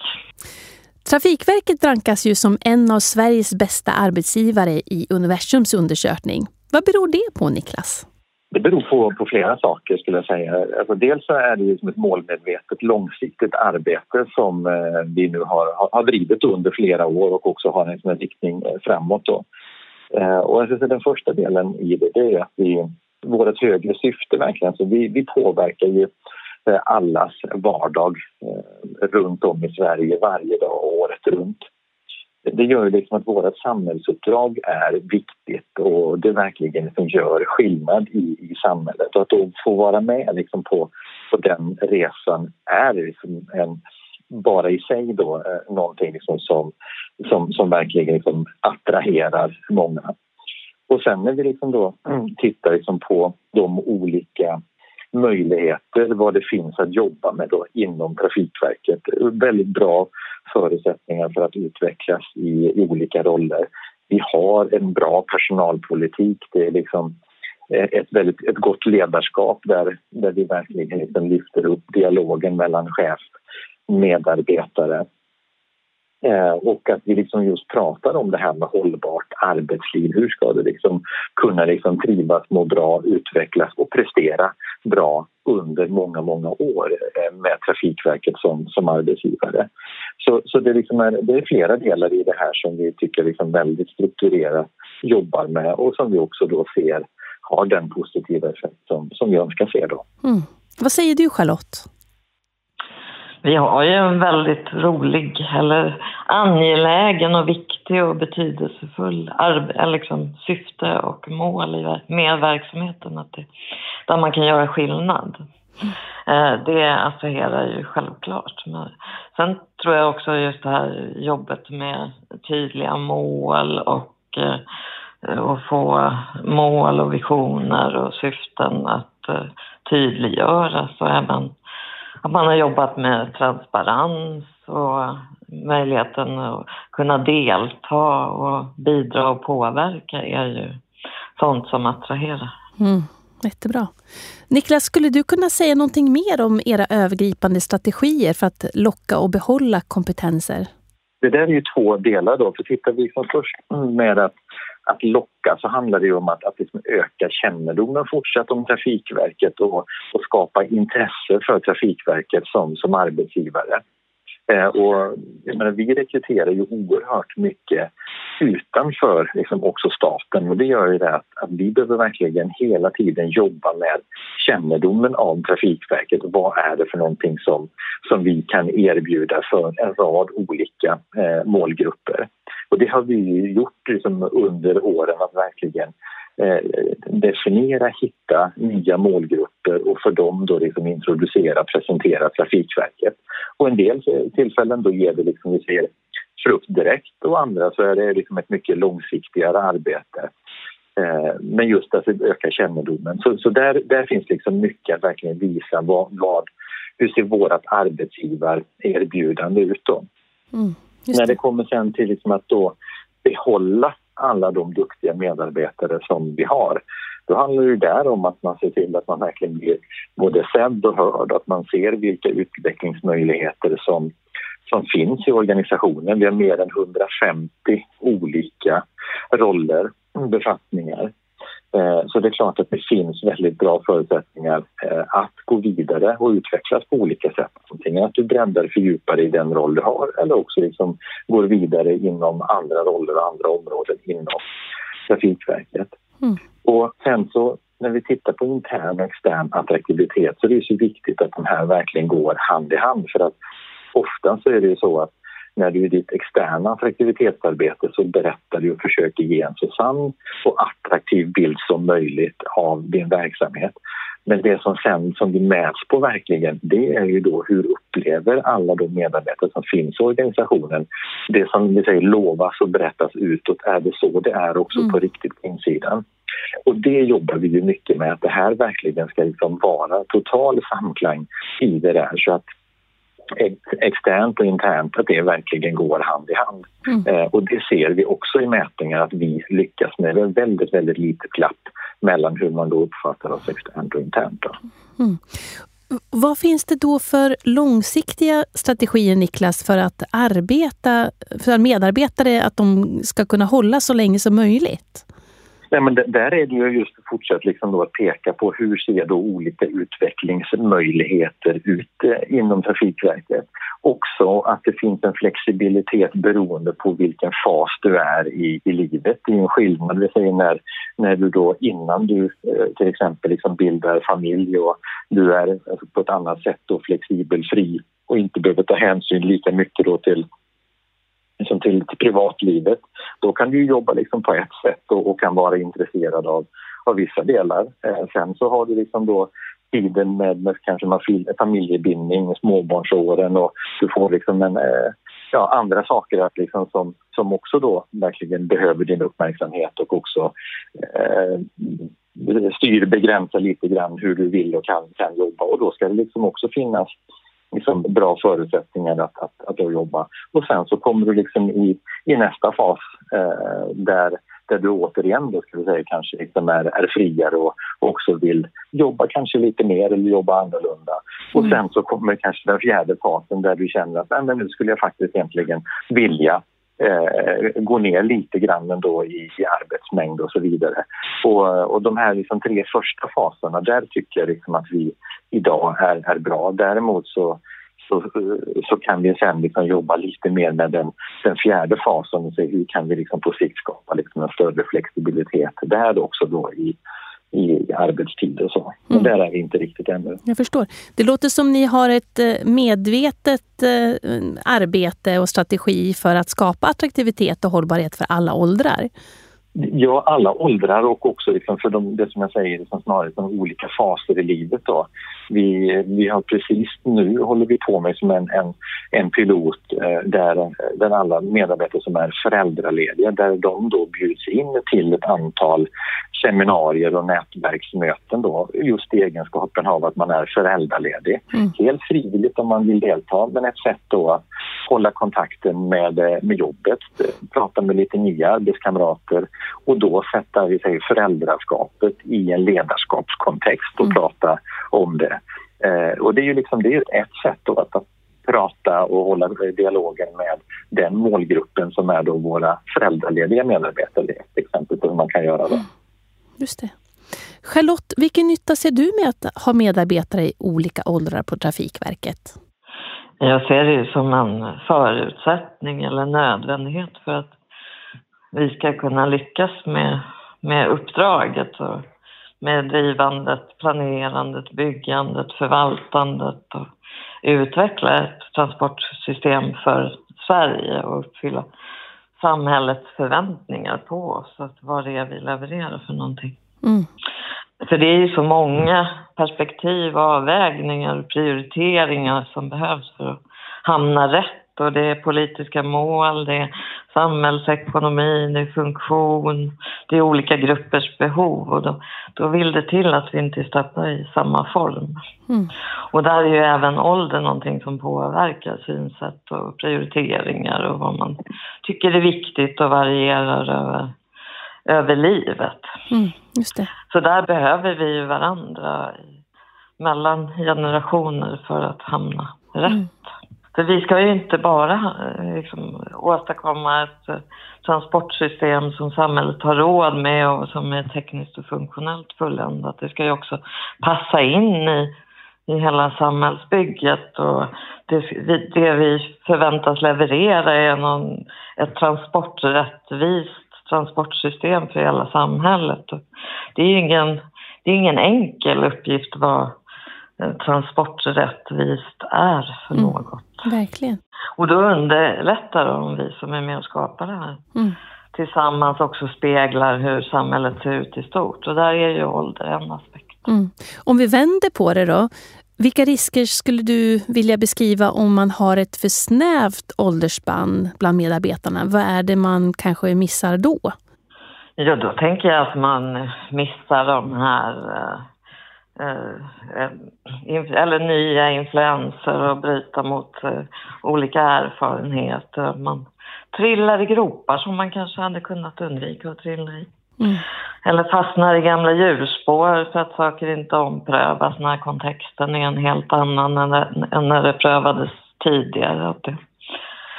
Trafikverket rankas ju som en av Sveriges bästa arbetsgivare i Universums undersökning. Vad beror det på Niklas?
Det beror på, på flera saker skulle jag säga. Alltså dels så är det ju som ett målmedvetet långsiktigt arbete som eh, vi nu har, har drivit under flera år och också har en, en riktning eh, framåt. Då. Eh, och alltså, den första delen i det, det är att vi, vårt högre syfte verkligen, så vi, vi påverkar ju eh, allas vardag eh, runt om i Sverige varje dag året runt det gör liksom att vårt samhällsuppdrag är viktigt och det verkligen liksom gör skillnad i, i samhället. Och att då få vara med liksom på, på den resan är liksom en, bara i sig då, eh, någonting liksom som, som, som verkligen liksom attraherar många. Och sen när vi liksom då tittar liksom på de olika möjligheter vad det finns att jobba med då inom Trafikverket. Väldigt bra förutsättningar för att utvecklas i, olika roller. Vi har en bra personalpolitik. Det är liksom eh, ett, väldigt, ett gott ledarskap där, där vi verkligen liksom lyfter upp dialogen mellan chef och medarbetare Eh, och att vi liksom just pratar om det här med hållbart arbetsliv. Hur ska du liksom kunna liksom trivas, må bra, utvecklas och prestera bra under många, många år eh, med Trafikverket som, som arbetsgivare. Så, så det, liksom är, det är flera delar i det här som vi tycker liksom väldigt strukturerat jobbar med och som vi också då ser har den positiva effekt som, som vi önskar se. Då.
Mm. Vad säger du Charlotte?
Vi har ju en väldigt rolig, eller angelägen och viktig och betydelsefull liksom, syfte och mål med verksamheten. Att det, där man kan göra skillnad. Eh, det attraherar ju självklart. Men sen tror jag också just det här jobbet med tydliga mål och att och få mål och visioner och syften att eh, tydliggöras och även man har jobbat med transparens och möjligheten att kunna delta och bidra och påverka är ju sånt som attraherar.
Mm, jättebra. Niklas, skulle du kunna säga någonting mer om era övergripande strategier för att locka och behålla kompetenser?
Det där är ju två delar då, för tittar vi som först med att att locka så handlar det om att, att liksom öka kännedomen fortsatt om Trafikverket och, och skapa intresse för Trafikverket som, som arbetsgivare. Eh, och, menar, vi rekryterar ju oerhört mycket utanför liksom, också staten och det gör ju det att, att, vi behöver verkligen hela tiden jobba med kännedomen om Trafikverket. Vad är det för någonting som, som vi kan erbjuda för en rad olika eh, målgrupper? Och det har vi gjort liksom, under åren att verkligen Eh, definiera, hitta nya målgrupper och för dem då liksom introducera, presentera Trafikverket. Och en del tillfällen då ger det liksom, vi ser frukt direkt och andra så är det liksom ett mycket långsiktigare arbete. Eh, men just att öka kännedomen. Så, så där, där finns liksom mycket att verkligen visa vad, vad hur ser vårt arbetsgivarerbjudande ut då. Mm, när det kommer sen till liksom att då behålla alla de duktiga medarbetare som vi har. Då handlar det där om att man ser till att man verkligen blir både sedd och hörd, att man ser vilka utvecklingsmöjligheter som, som finns i organisationen. Vi har mer än 150 olika roller, befattningar Eh, så det är klart att det finns väldigt bra förutsättningar eh, att gå vidare och utvecklas på olika sätt. Antingen att du breddar fördjupar i den roll du har eller också liksom går vidare inom andra roller och andra områden inom Trafikverket. Mm. Och sen så när vi tittar på intern och extern attraktivitet så är det så viktigt att de här verkligen går hand i hand för att ofta så är det ju så att när du i ditt externa attraktivitetsarbete så berättar du och försöker ge en så sann och attraktiv bild som möjligt av din verksamhet. Men det som sen som vi mäts på verkligen, det är ju då hur upplever alla de medarbetare som finns i organisationen det som vi säger lovas och berättas utåt, är det så det är också mm. på riktigt på insidan? Och det jobbar vi ju mycket med, att det här verkligen ska liksom vara total samklang i det där så att externt och internt, att det verkligen går hand i hand. Mm. Eh, och det ser vi också i mätningar att vi lyckas med. Det är väldigt, väldigt litet glapp mellan hur man då uppfattar oss externt och internt. Mm.
Vad finns det då för långsiktiga strategier, Niklas, för att arbeta, för medarbetare att de ska kunna hålla så länge som möjligt?
Nej, men där är det ju just fortsatt liksom då att peka på hur ser då olika utvecklingsmöjligheter ut eh, inom Trafikverket. Också att det finns en flexibilitet beroende på vilken fas du är i, i livet. Det är en skillnad, det säger när, när du då innan du eh, till exempel liksom bildar familj och du är alltså på ett annat sätt då flexibel, fri och inte behöver ta hänsyn lika mycket då till liksom till, till privatlivet. Då kan du jobba liksom på ett sätt och, och kan vara intresserad av, av vissa delar. Eh, sen så har du liksom då tiden med, med kanske familjebindning, småbarnsåren och du får liksom en, eh, ja, andra saker att liksom som, som också då verkligen behöver din uppmärksamhet och också eh, styr, begränsar lite grann hur du vill och kan, kan jobba och då ska det liksom också finnas liksom bra förutsättningar att, att, att jobba. Och sen så kommer du liksom i, i nästa fas eh, där, där du återigen då ska vi säga, kanske liksom är, är friare och också vill jobba kanske lite mer eller jobba annorlunda. Och mm. sen så kommer kanske den fjärde fasen där du känner att men nu skulle jag faktiskt egentligen vilja eh, gå ner lite grann ändå i, i arbetsmängd och så vidare. Och, och de här liksom tre första faserna, där tycker jag liksom att vi idag är, är bra. Däremot så så, så kan vi sen liksom jobba lite mer med den, den fjärde fasen och se hur kan vi liksom på sikt skapa liksom en större flexibilitet där också då i, i arbetstid och så. Men mm. där är vi inte riktigt ännu.
Jag förstår. Det låter som ni har ett eh, medvetet eh, arbete och strategi för att skapa attraktivitet och hållbarhet för alla åldrar.
Ja, alla åldrar och också liksom för de, det som jag säger, liksom snarare de olika faser i livet. Då. Vi, vi har precis nu håller vi på med som en, en, en pilot eh, där, där alla medarbetare som är föräldralediga, där de då bjuds in till ett antal seminarier och nätverksmöten då, just i egenskapen av att man är föräldraledig. Mm. Helt frivilligt om man vill delta, men ett sätt då att hålla kontakten med, med jobbet, prata med lite nya arbetskamrater och då sätta vi säger, föräldraskapet i en ledarskapskontext och mm. prata om det. Eh, och det är ju liksom, det är ett sätt då att, att prata och hålla dialogen med den målgruppen som är då våra föräldralediga medarbetare. Det är ett exempel på hur man kan göra det. Mm.
Just det. Charlotte, vilken nytta ser du med att ha medarbetare i olika åldrar på Trafikverket?
Jag ser det som en förutsättning eller nödvändighet för att vi ska kunna lyckas med, med uppdraget och med drivandet, planerandet, byggandet, förvaltandet och utveckla ett transportsystem för Sverige och uppfylla samhällets förväntningar på oss, att vad det är vi levererar för någonting. Mm. För det är ju så många perspektiv, avvägningar och prioriteringar som behövs för att hamna rätt och det är politiska mål, det är samhällsekonomin i funktion, det är olika gruppers behov och då, då vill det till att vi inte är stöpta i samma form. Mm. Och där är ju även ålder någonting som påverkar synsätt och prioriteringar och vad man tycker är viktigt och varierar över, över livet.
Mm, just det.
Så där behöver vi ju varandra mellan generationer för att hamna rätt. Mm. För vi ska ju inte bara eh, liksom, åstadkomma ett eh, transportsystem som samhället har råd med och som är tekniskt och funktionellt fulländat. Det ska ju också passa in i, i hela samhällsbygget och det, det vi förväntas leverera är någon, ett transporträttvist transportsystem för hela samhället. Det är ingen, det är ingen enkel uppgift vad transporträttvist är för mm. något.
Verkligen.
Och då underlättar det om vi som är med och skapar det här mm. tillsammans också speglar hur samhället ser ut i stort. Och där är ju ålder en aspekt.
Mm. Om vi vänder på det då. Vilka risker skulle du vilja beskriva om man har ett för snävt åldersspann bland medarbetarna? Vad är det man kanske missar då?
Ja, då tänker jag att man missar de här eh, Eh, eller nya influenser och bryta mot eh, olika erfarenheter. Man trillar i gropar som man kanske hade kunnat undvika att trilla i. Mm. Eller fastnar i gamla hjulspår för att saker inte omprövas när kontexten är en helt annan än när det prövades tidigare.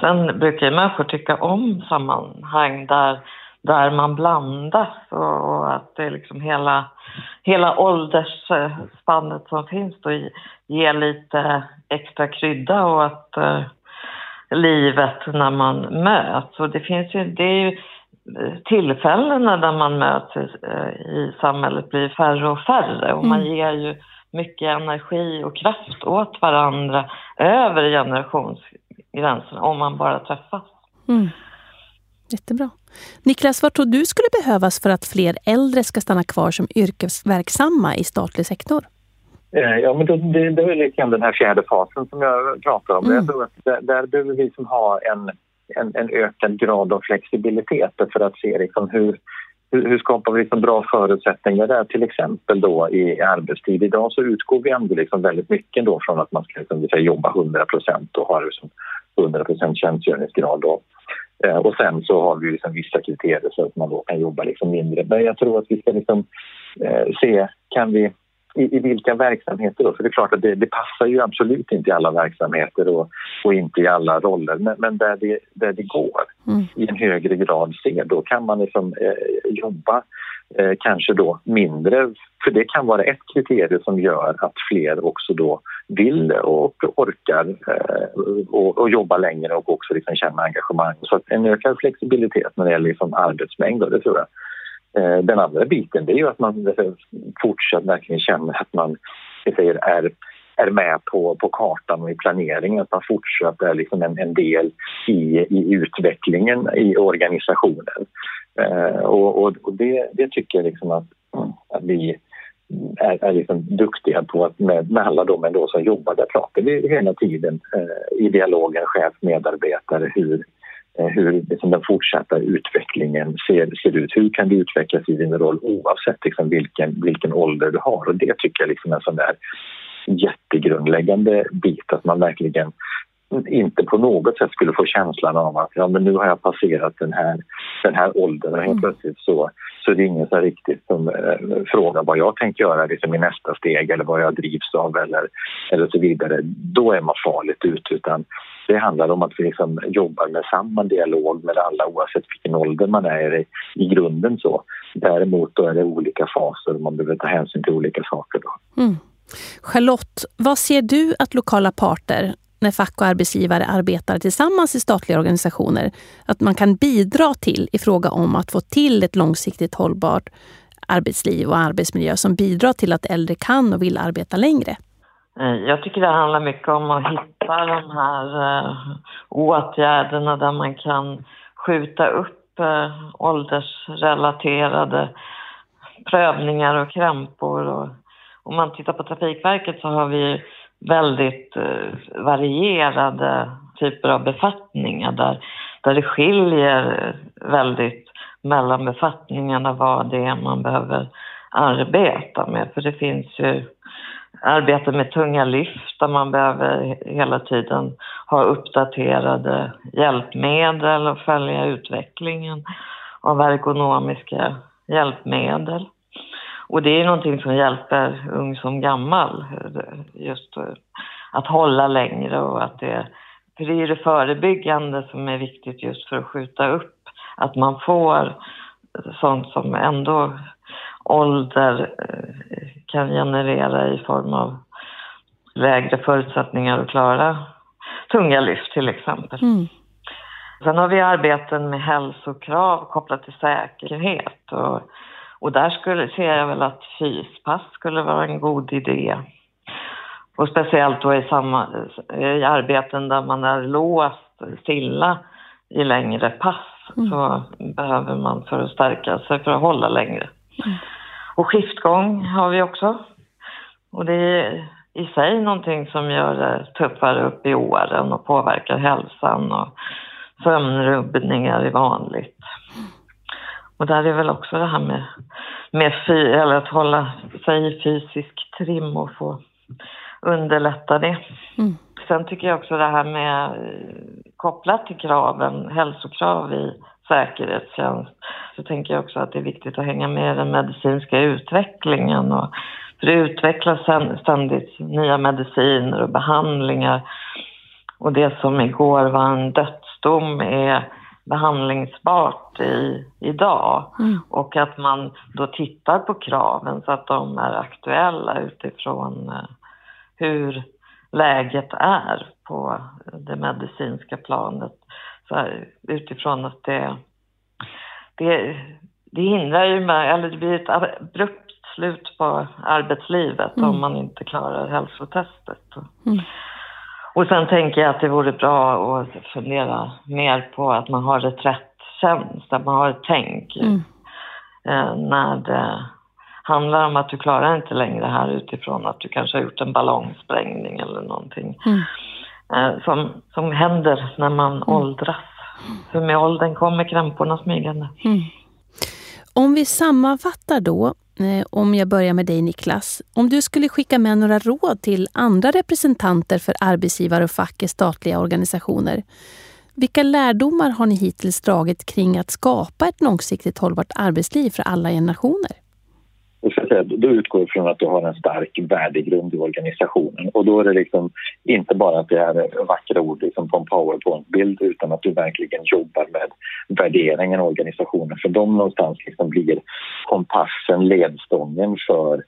Sen brukar ju människor tycka om sammanhang där där man blandas och, att det är liksom hela, hela åldersspannet som finns då ger lite extra krydda och att uh, livet när man möts. Och det finns ju, det är ju tillfällena där man möts uh, i samhället blir färre och färre och man mm. ger ju mycket energi och kraft åt varandra över generationsgränserna om man bara träffas.
Mm. Jättebra. Niklas, vad tror du skulle behövas för att fler äldre ska stanna kvar som yrkesverksamma i statlig sektor?
Eh, ja, men det, det är lite grann den här fjärde fasen som jag pratar om. Mm. Jag tror att där, där behöver vi som ha en, en, en, ökad grad av flexibilitet för att se liksom hur, hur, hur skapar vi liksom bra förutsättningar där, till exempel då i arbetstid. Idag så utgår vi ändå liksom väldigt mycket då från att man ska liksom, jobba 100% och ha liksom 100 tjänstgöringsgrad. Då. Eh, och sen så har vi liksom vissa kriterier så att man då kan jobba liksom mindre. Men jag tror att vi ska liksom, eh, se, kan vi i, i, vilka verksamheter då? För det är klart att det, det passar ju absolut inte i alla verksamheter och, och inte i alla roller. Men, men där, det, där det går mm. i en högre grad se, då kan man liksom eh, jobba eh, kanske då mindre. För det kan vara ett kriterium som gör att fler också då vill och orkar eh, och, och jobba längre och också liksom känna engagemang. Så att en ökad flexibilitet när det gäller liksom arbetsmängd, det tror jag. Eh, den andra biten det är ju att man eh, fortsatt verkligen känner att man säger, är är med på, på kartan och i planeringen, att man fortsatt är liksom en, en del i, i utvecklingen i organisationen. Eh, och, och, och det, det, tycker jag liksom att, att vi är, är liksom duktiga på att med, med alla de ändå som jobbar där pratar vi hela tiden eh, i dialogen chef-medarbetare hur, eh, hur liksom den fortsatta utvecklingen ser, ser ut. Hur kan du utvecklas i din roll oavsett liksom vilken, vilken ålder du har? Och det tycker jag liksom är en sån där jättegrundläggande bit att man verkligen inte på något sätt skulle få känslan av att ja, men nu har jag passerat den här, den här åldern och helt mm. plötsligt så, så är det ingen som riktigt som äh, frågar vad jag tänker göra liksom, i nästa steg eller vad jag drivs av eller, eller så vidare. Då är man farligt ute utan det handlar om att vi liksom jobbar med samma dialog med alla oavsett vilken ålder man är i, i grunden. så. Däremot är det olika faser och man behöver ta hänsyn till olika saker. Då. Mm.
Charlotte, vad ser du att lokala parter, när fack och arbetsgivare arbetar tillsammans i statliga organisationer, att man kan bidra till i fråga om att få till ett långsiktigt hållbart arbetsliv och arbetsmiljö som bidrar till att äldre kan och vill arbeta längre?
Eh, jag tycker det handlar mycket om att hitta de här eh, åtgärderna där man kan skjuta upp eh, åldersrelaterade prövningar och krämpor och om man tittar på Trafikverket så har vi väldigt eh, varierade typer av befattningar där, där det skiljer väldigt mellan befattningarna vad det är man behöver arbeta med. För det finns ju arbete med tunga lyft där man behöver hela tiden ha uppdaterade hjälpmedel och följa utvecklingen av ergonomiska hjälpmedel. Och det är någonting som hjälper ung som gammal, just att hålla längre och att det, för det är det förebyggande som är viktigt just för att skjuta upp att man får sånt som ändå ålder eh, kan generera i form av lägre förutsättningar att klara tunga lyft till exempel. Mm. Sen har vi arbeten med hälsokrav kopplat till säkerhet och och där skulle, ser jag väl att fyspass skulle vara en god idé. Och speciellt då i, samma, i arbeten där man är låst stilla i längre pass mm. så behöver man för att stärka sig för att hålla längre. Mm. Och skiftgång har vi också. Och det är i sig någonting som gör det tuffare upp i åren och påverkar hälsan och sömnrubbningar är vanligt. Och där är väl också det här med, med fy, eller att hålla sig i fysisk trim och få underlätta det. Mm. Sen tycker jag också det här med kopplat till kraven, hälsokrav i säkerhetstjänst, så tänker jag också att det är viktigt att hänga med i den medicinska utvecklingen. Och, för det utvecklas ständigt nya mediciner och behandlingar. Och det som igår var en dödsdom är behandlingsbart i, idag mm. och att man då tittar på kraven så att de är aktuella utifrån eh, hur läget är på det medicinska planet. Så här, utifrån att det, det, det hindrar ju mig, eller det blir ett abrupt slut på arbetslivet mm. om man inte klarar hälsotestet. Mm. Och sen tänker jag att det vore bra att fundera mer på att man har reträttjänst, att man har ett tänk. Mm. Eh, när det handlar om att du klarar inte längre här utifrån att du kanske har gjort en ballongsprängning eller någonting. Mm. Eh, som, som händer när man mm. åldras. För med åldern kommer krämporna smygande. Mm.
Om vi sammanfattar då Eh, om jag börjar med dig Niklas. Om du skulle skicka med några råd till andra representanter för arbetsgivare och fack i statliga organisationer. Vilka lärdomar har ni hittills dragit kring att skapa ett långsiktigt hållbart arbetsliv för alla generationer?
Och så säga, då utgår jag från att du har en stark värdegrund i organisationen. Och då är det liksom inte bara att det är vackra ord liksom på en powerpoint-bild utan att du verkligen jobbar med värderingen i organisationen. För de någonstans liksom blir kompassen, ledstången för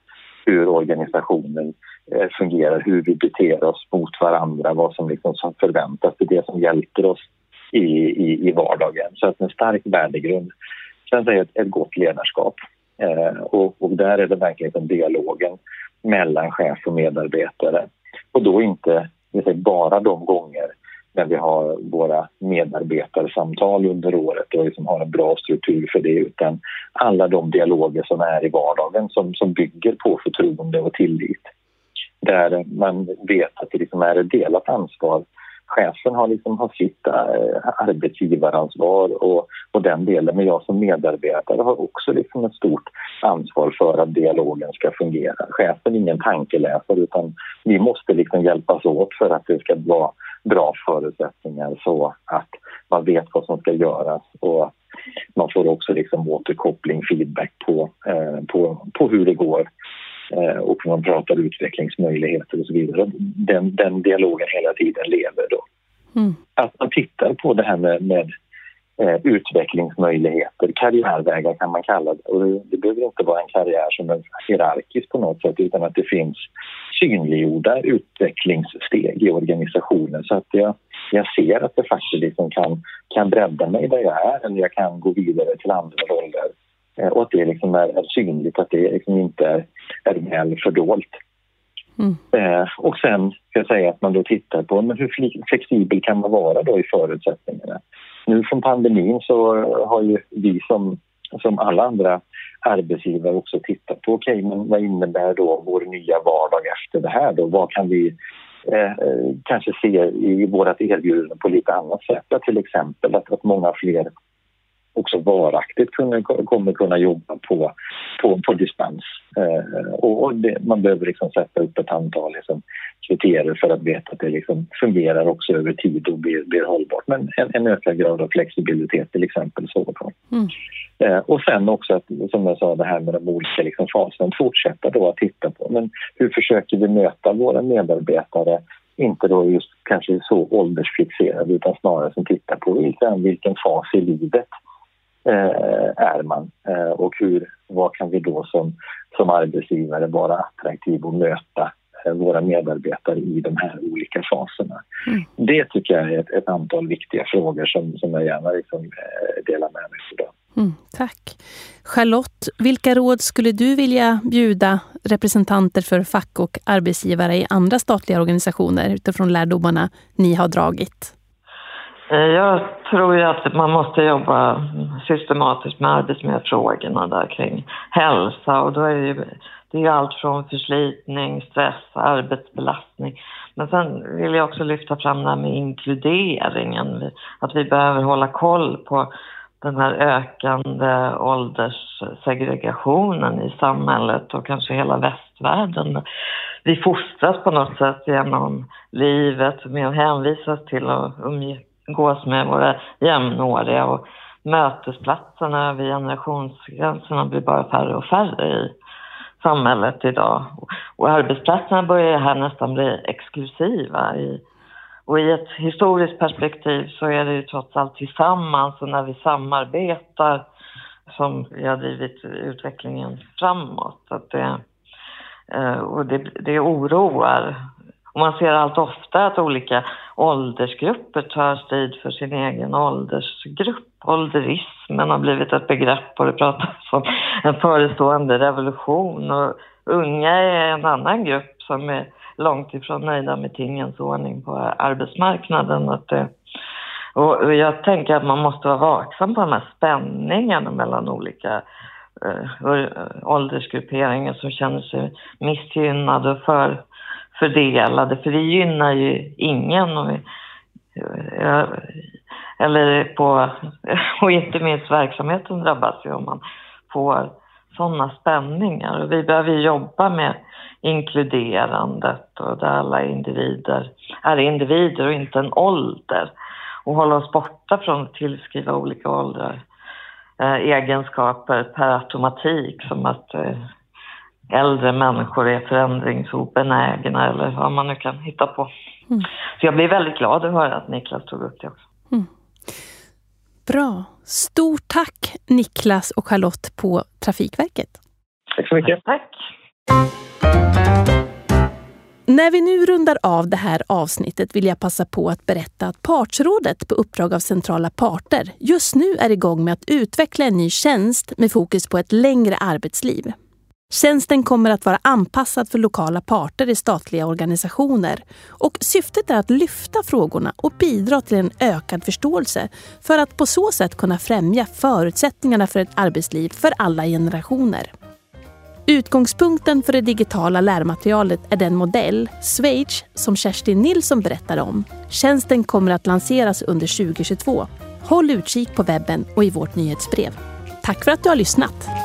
hur organisationen eh, fungerar, hur vi beter oss mot varandra, vad som liksom förväntas, det är det som hjälper oss i, i, i vardagen. Så att en stark värdegrund. Sen säger ett, ett gott ledarskap. Eh, och, och, där är det verkligen dialogen mellan chef och medarbetare. Och då inte bara de gånger när vi har våra medarbetarsamtal under året och liksom har en bra struktur för det utan alla de dialoger som är i vardagen som, som bygger på förtroende och tillit. Där man vet att det liksom är ett delat ansvar chefen har, liksom, har sitt eh, arbetsgivaransvar och, och den delen. Men jag som medarbetare har också liksom ett stort ansvar för att dialogen ska fungera. Chefen är ingen tankeläsare utan vi måste liksom hjälpas åt för att det ska vara bra förutsättningar så att man vet vad som ska göras och man får också liksom återkoppling, feedback på, eh, på, på hur det går och man pratar utvecklingsmöjligheter och så vidare. Den, den dialogen hela tiden lever då. Mm. Att man tittar på det här med, med eh, utvecklingsmöjligheter, karriärvägar kan man kalla det. Och det, det behöver inte vara en karriär som är hierarkisk på något sätt utan att det finns synliggjorda utvecklingssteg i organisationen så att jag, jag ser att det faktiskt liksom kan, kan bredda mig där jag är eller jag kan gå vidare till andra roller Eh, och att det liksom är, är synligt, att det liksom inte är, är väl fördolt. Mm. Eh, och sen ska jag säga att man då tittar på men hur flexibel kan man vara då i förutsättningarna. Nu från pandemin så har ju vi som, som alla andra arbetsgivare också tittat på okej, okay, men vad innebär då vår nya vardag efter det här då? Vad kan vi eh, kanske se i vårt erbjudande på lite annat sätt? Till exempel att, att många fler också varaktigt kunna, kommer kunna jobba på, på, på dispens. Eh, och det, man behöver liksom sätta upp ett antal liksom, kriterier för att veta att det liksom fungerar också över tid och blir, blir hållbart. Men en, en ökad grad av flexibilitet till exempel. Så. Mm. Eh, och sen också att, som jag sa, det här med de olika liksom, faserna, fortsätta då att titta på men hur försöker vi möta våra medarbetare inte då just kanske så åldersfixerade utan snarare som tittar på vilken, vilken fas i livet är man eh, och hur, vad kan vi då som, som arbetsgivare vara attraktiv och möta eh, våra medarbetare i de här olika faserna. Mm. Det tycker jag är ett, ett, antal viktiga frågor som, som jag gärna liksom, delar med mig idag.
Mm, tack. Charlotte, vilka råd skulle du vilja bjuda representanter för fack och arbetsgivare i andra statliga organisationer utifrån lärdomarna ni har dragit?
Eh, jag tror ju att man måste jobba systematiskt med arbetsmiljöfrågorna där kring hälsa och då är det ju det är allt från förslitning, stress, arbetsbelastning. Men sen vill jag också lyfta fram det här med inkluderingen. Att vi behöver hålla koll på den här ökande ålderssegregationen i samhället och kanske hela västvärlden. Vi fostras på något sätt genom livet med att hänvisas till att umgås gås med våra jämnåriga och mötesplatserna över generationsgränserna blir bara färre och färre i samhället idag. Och arbetsplatserna börjar här nästan bli exklusiva. I, och i ett historiskt perspektiv så är det ju trots allt tillsammans och när vi samarbetar som vi har drivit utvecklingen framåt. Att det, eh, och det, det oroar och man ser allt ofta att olika åldersgrupper tar strid för sin egen åldersgrupp. Ålderismen har blivit ett begrepp och det pratas om en förestående revolution. Och unga är en annan grupp som är långt ifrån nöjda med tingens ordning på arbetsmarknaden. Att det, och jag tänker att man måste vara vaksam på de här spänningarna mellan olika eh, åldersgrupperingar som känner sig missgynnade och för fördelade, för det gynnar ju ingen. Och, eh, eller på, och inte minst verksamheten drabbas ju om man får sådana spänningar. Och vi behöver jobba med inkluderandet och där alla individer är individer och inte en ålder. Och hålla oss borta från att tillskriva olika åldrar eh, egenskaper per automatik som att eh, äldre människor är förändringsobenägna eller vad man nu kan hitta på. Mm. Så jag blir väldigt glad att höra att Niklas tog upp det också. Mm.
Bra. Stort tack Niklas och Charlotte på Trafikverket.
Tack så mycket.
Tack.
När vi nu rundar av det här avsnittet vill jag passa på att berätta att Partsrådet på uppdrag av centrala parter just nu är igång med att utveckla en ny tjänst med fokus på ett längre arbetsliv. Tjänsten kommer att vara anpassad för lokala parter i statliga organisationer och syftet är att lyfta frågorna och bidra till en ökad förståelse för att på så sätt kunna främja förutsättningarna för ett arbetsliv för alla generationer. Utgångspunkten för det digitala lärmaterialet är den modell, Swage, som Kerstin Nilsson berättar om. Tjänsten kommer att lanseras under 2022. Håll utkik på webben och i vårt nyhetsbrev. Tack för att du har lyssnat!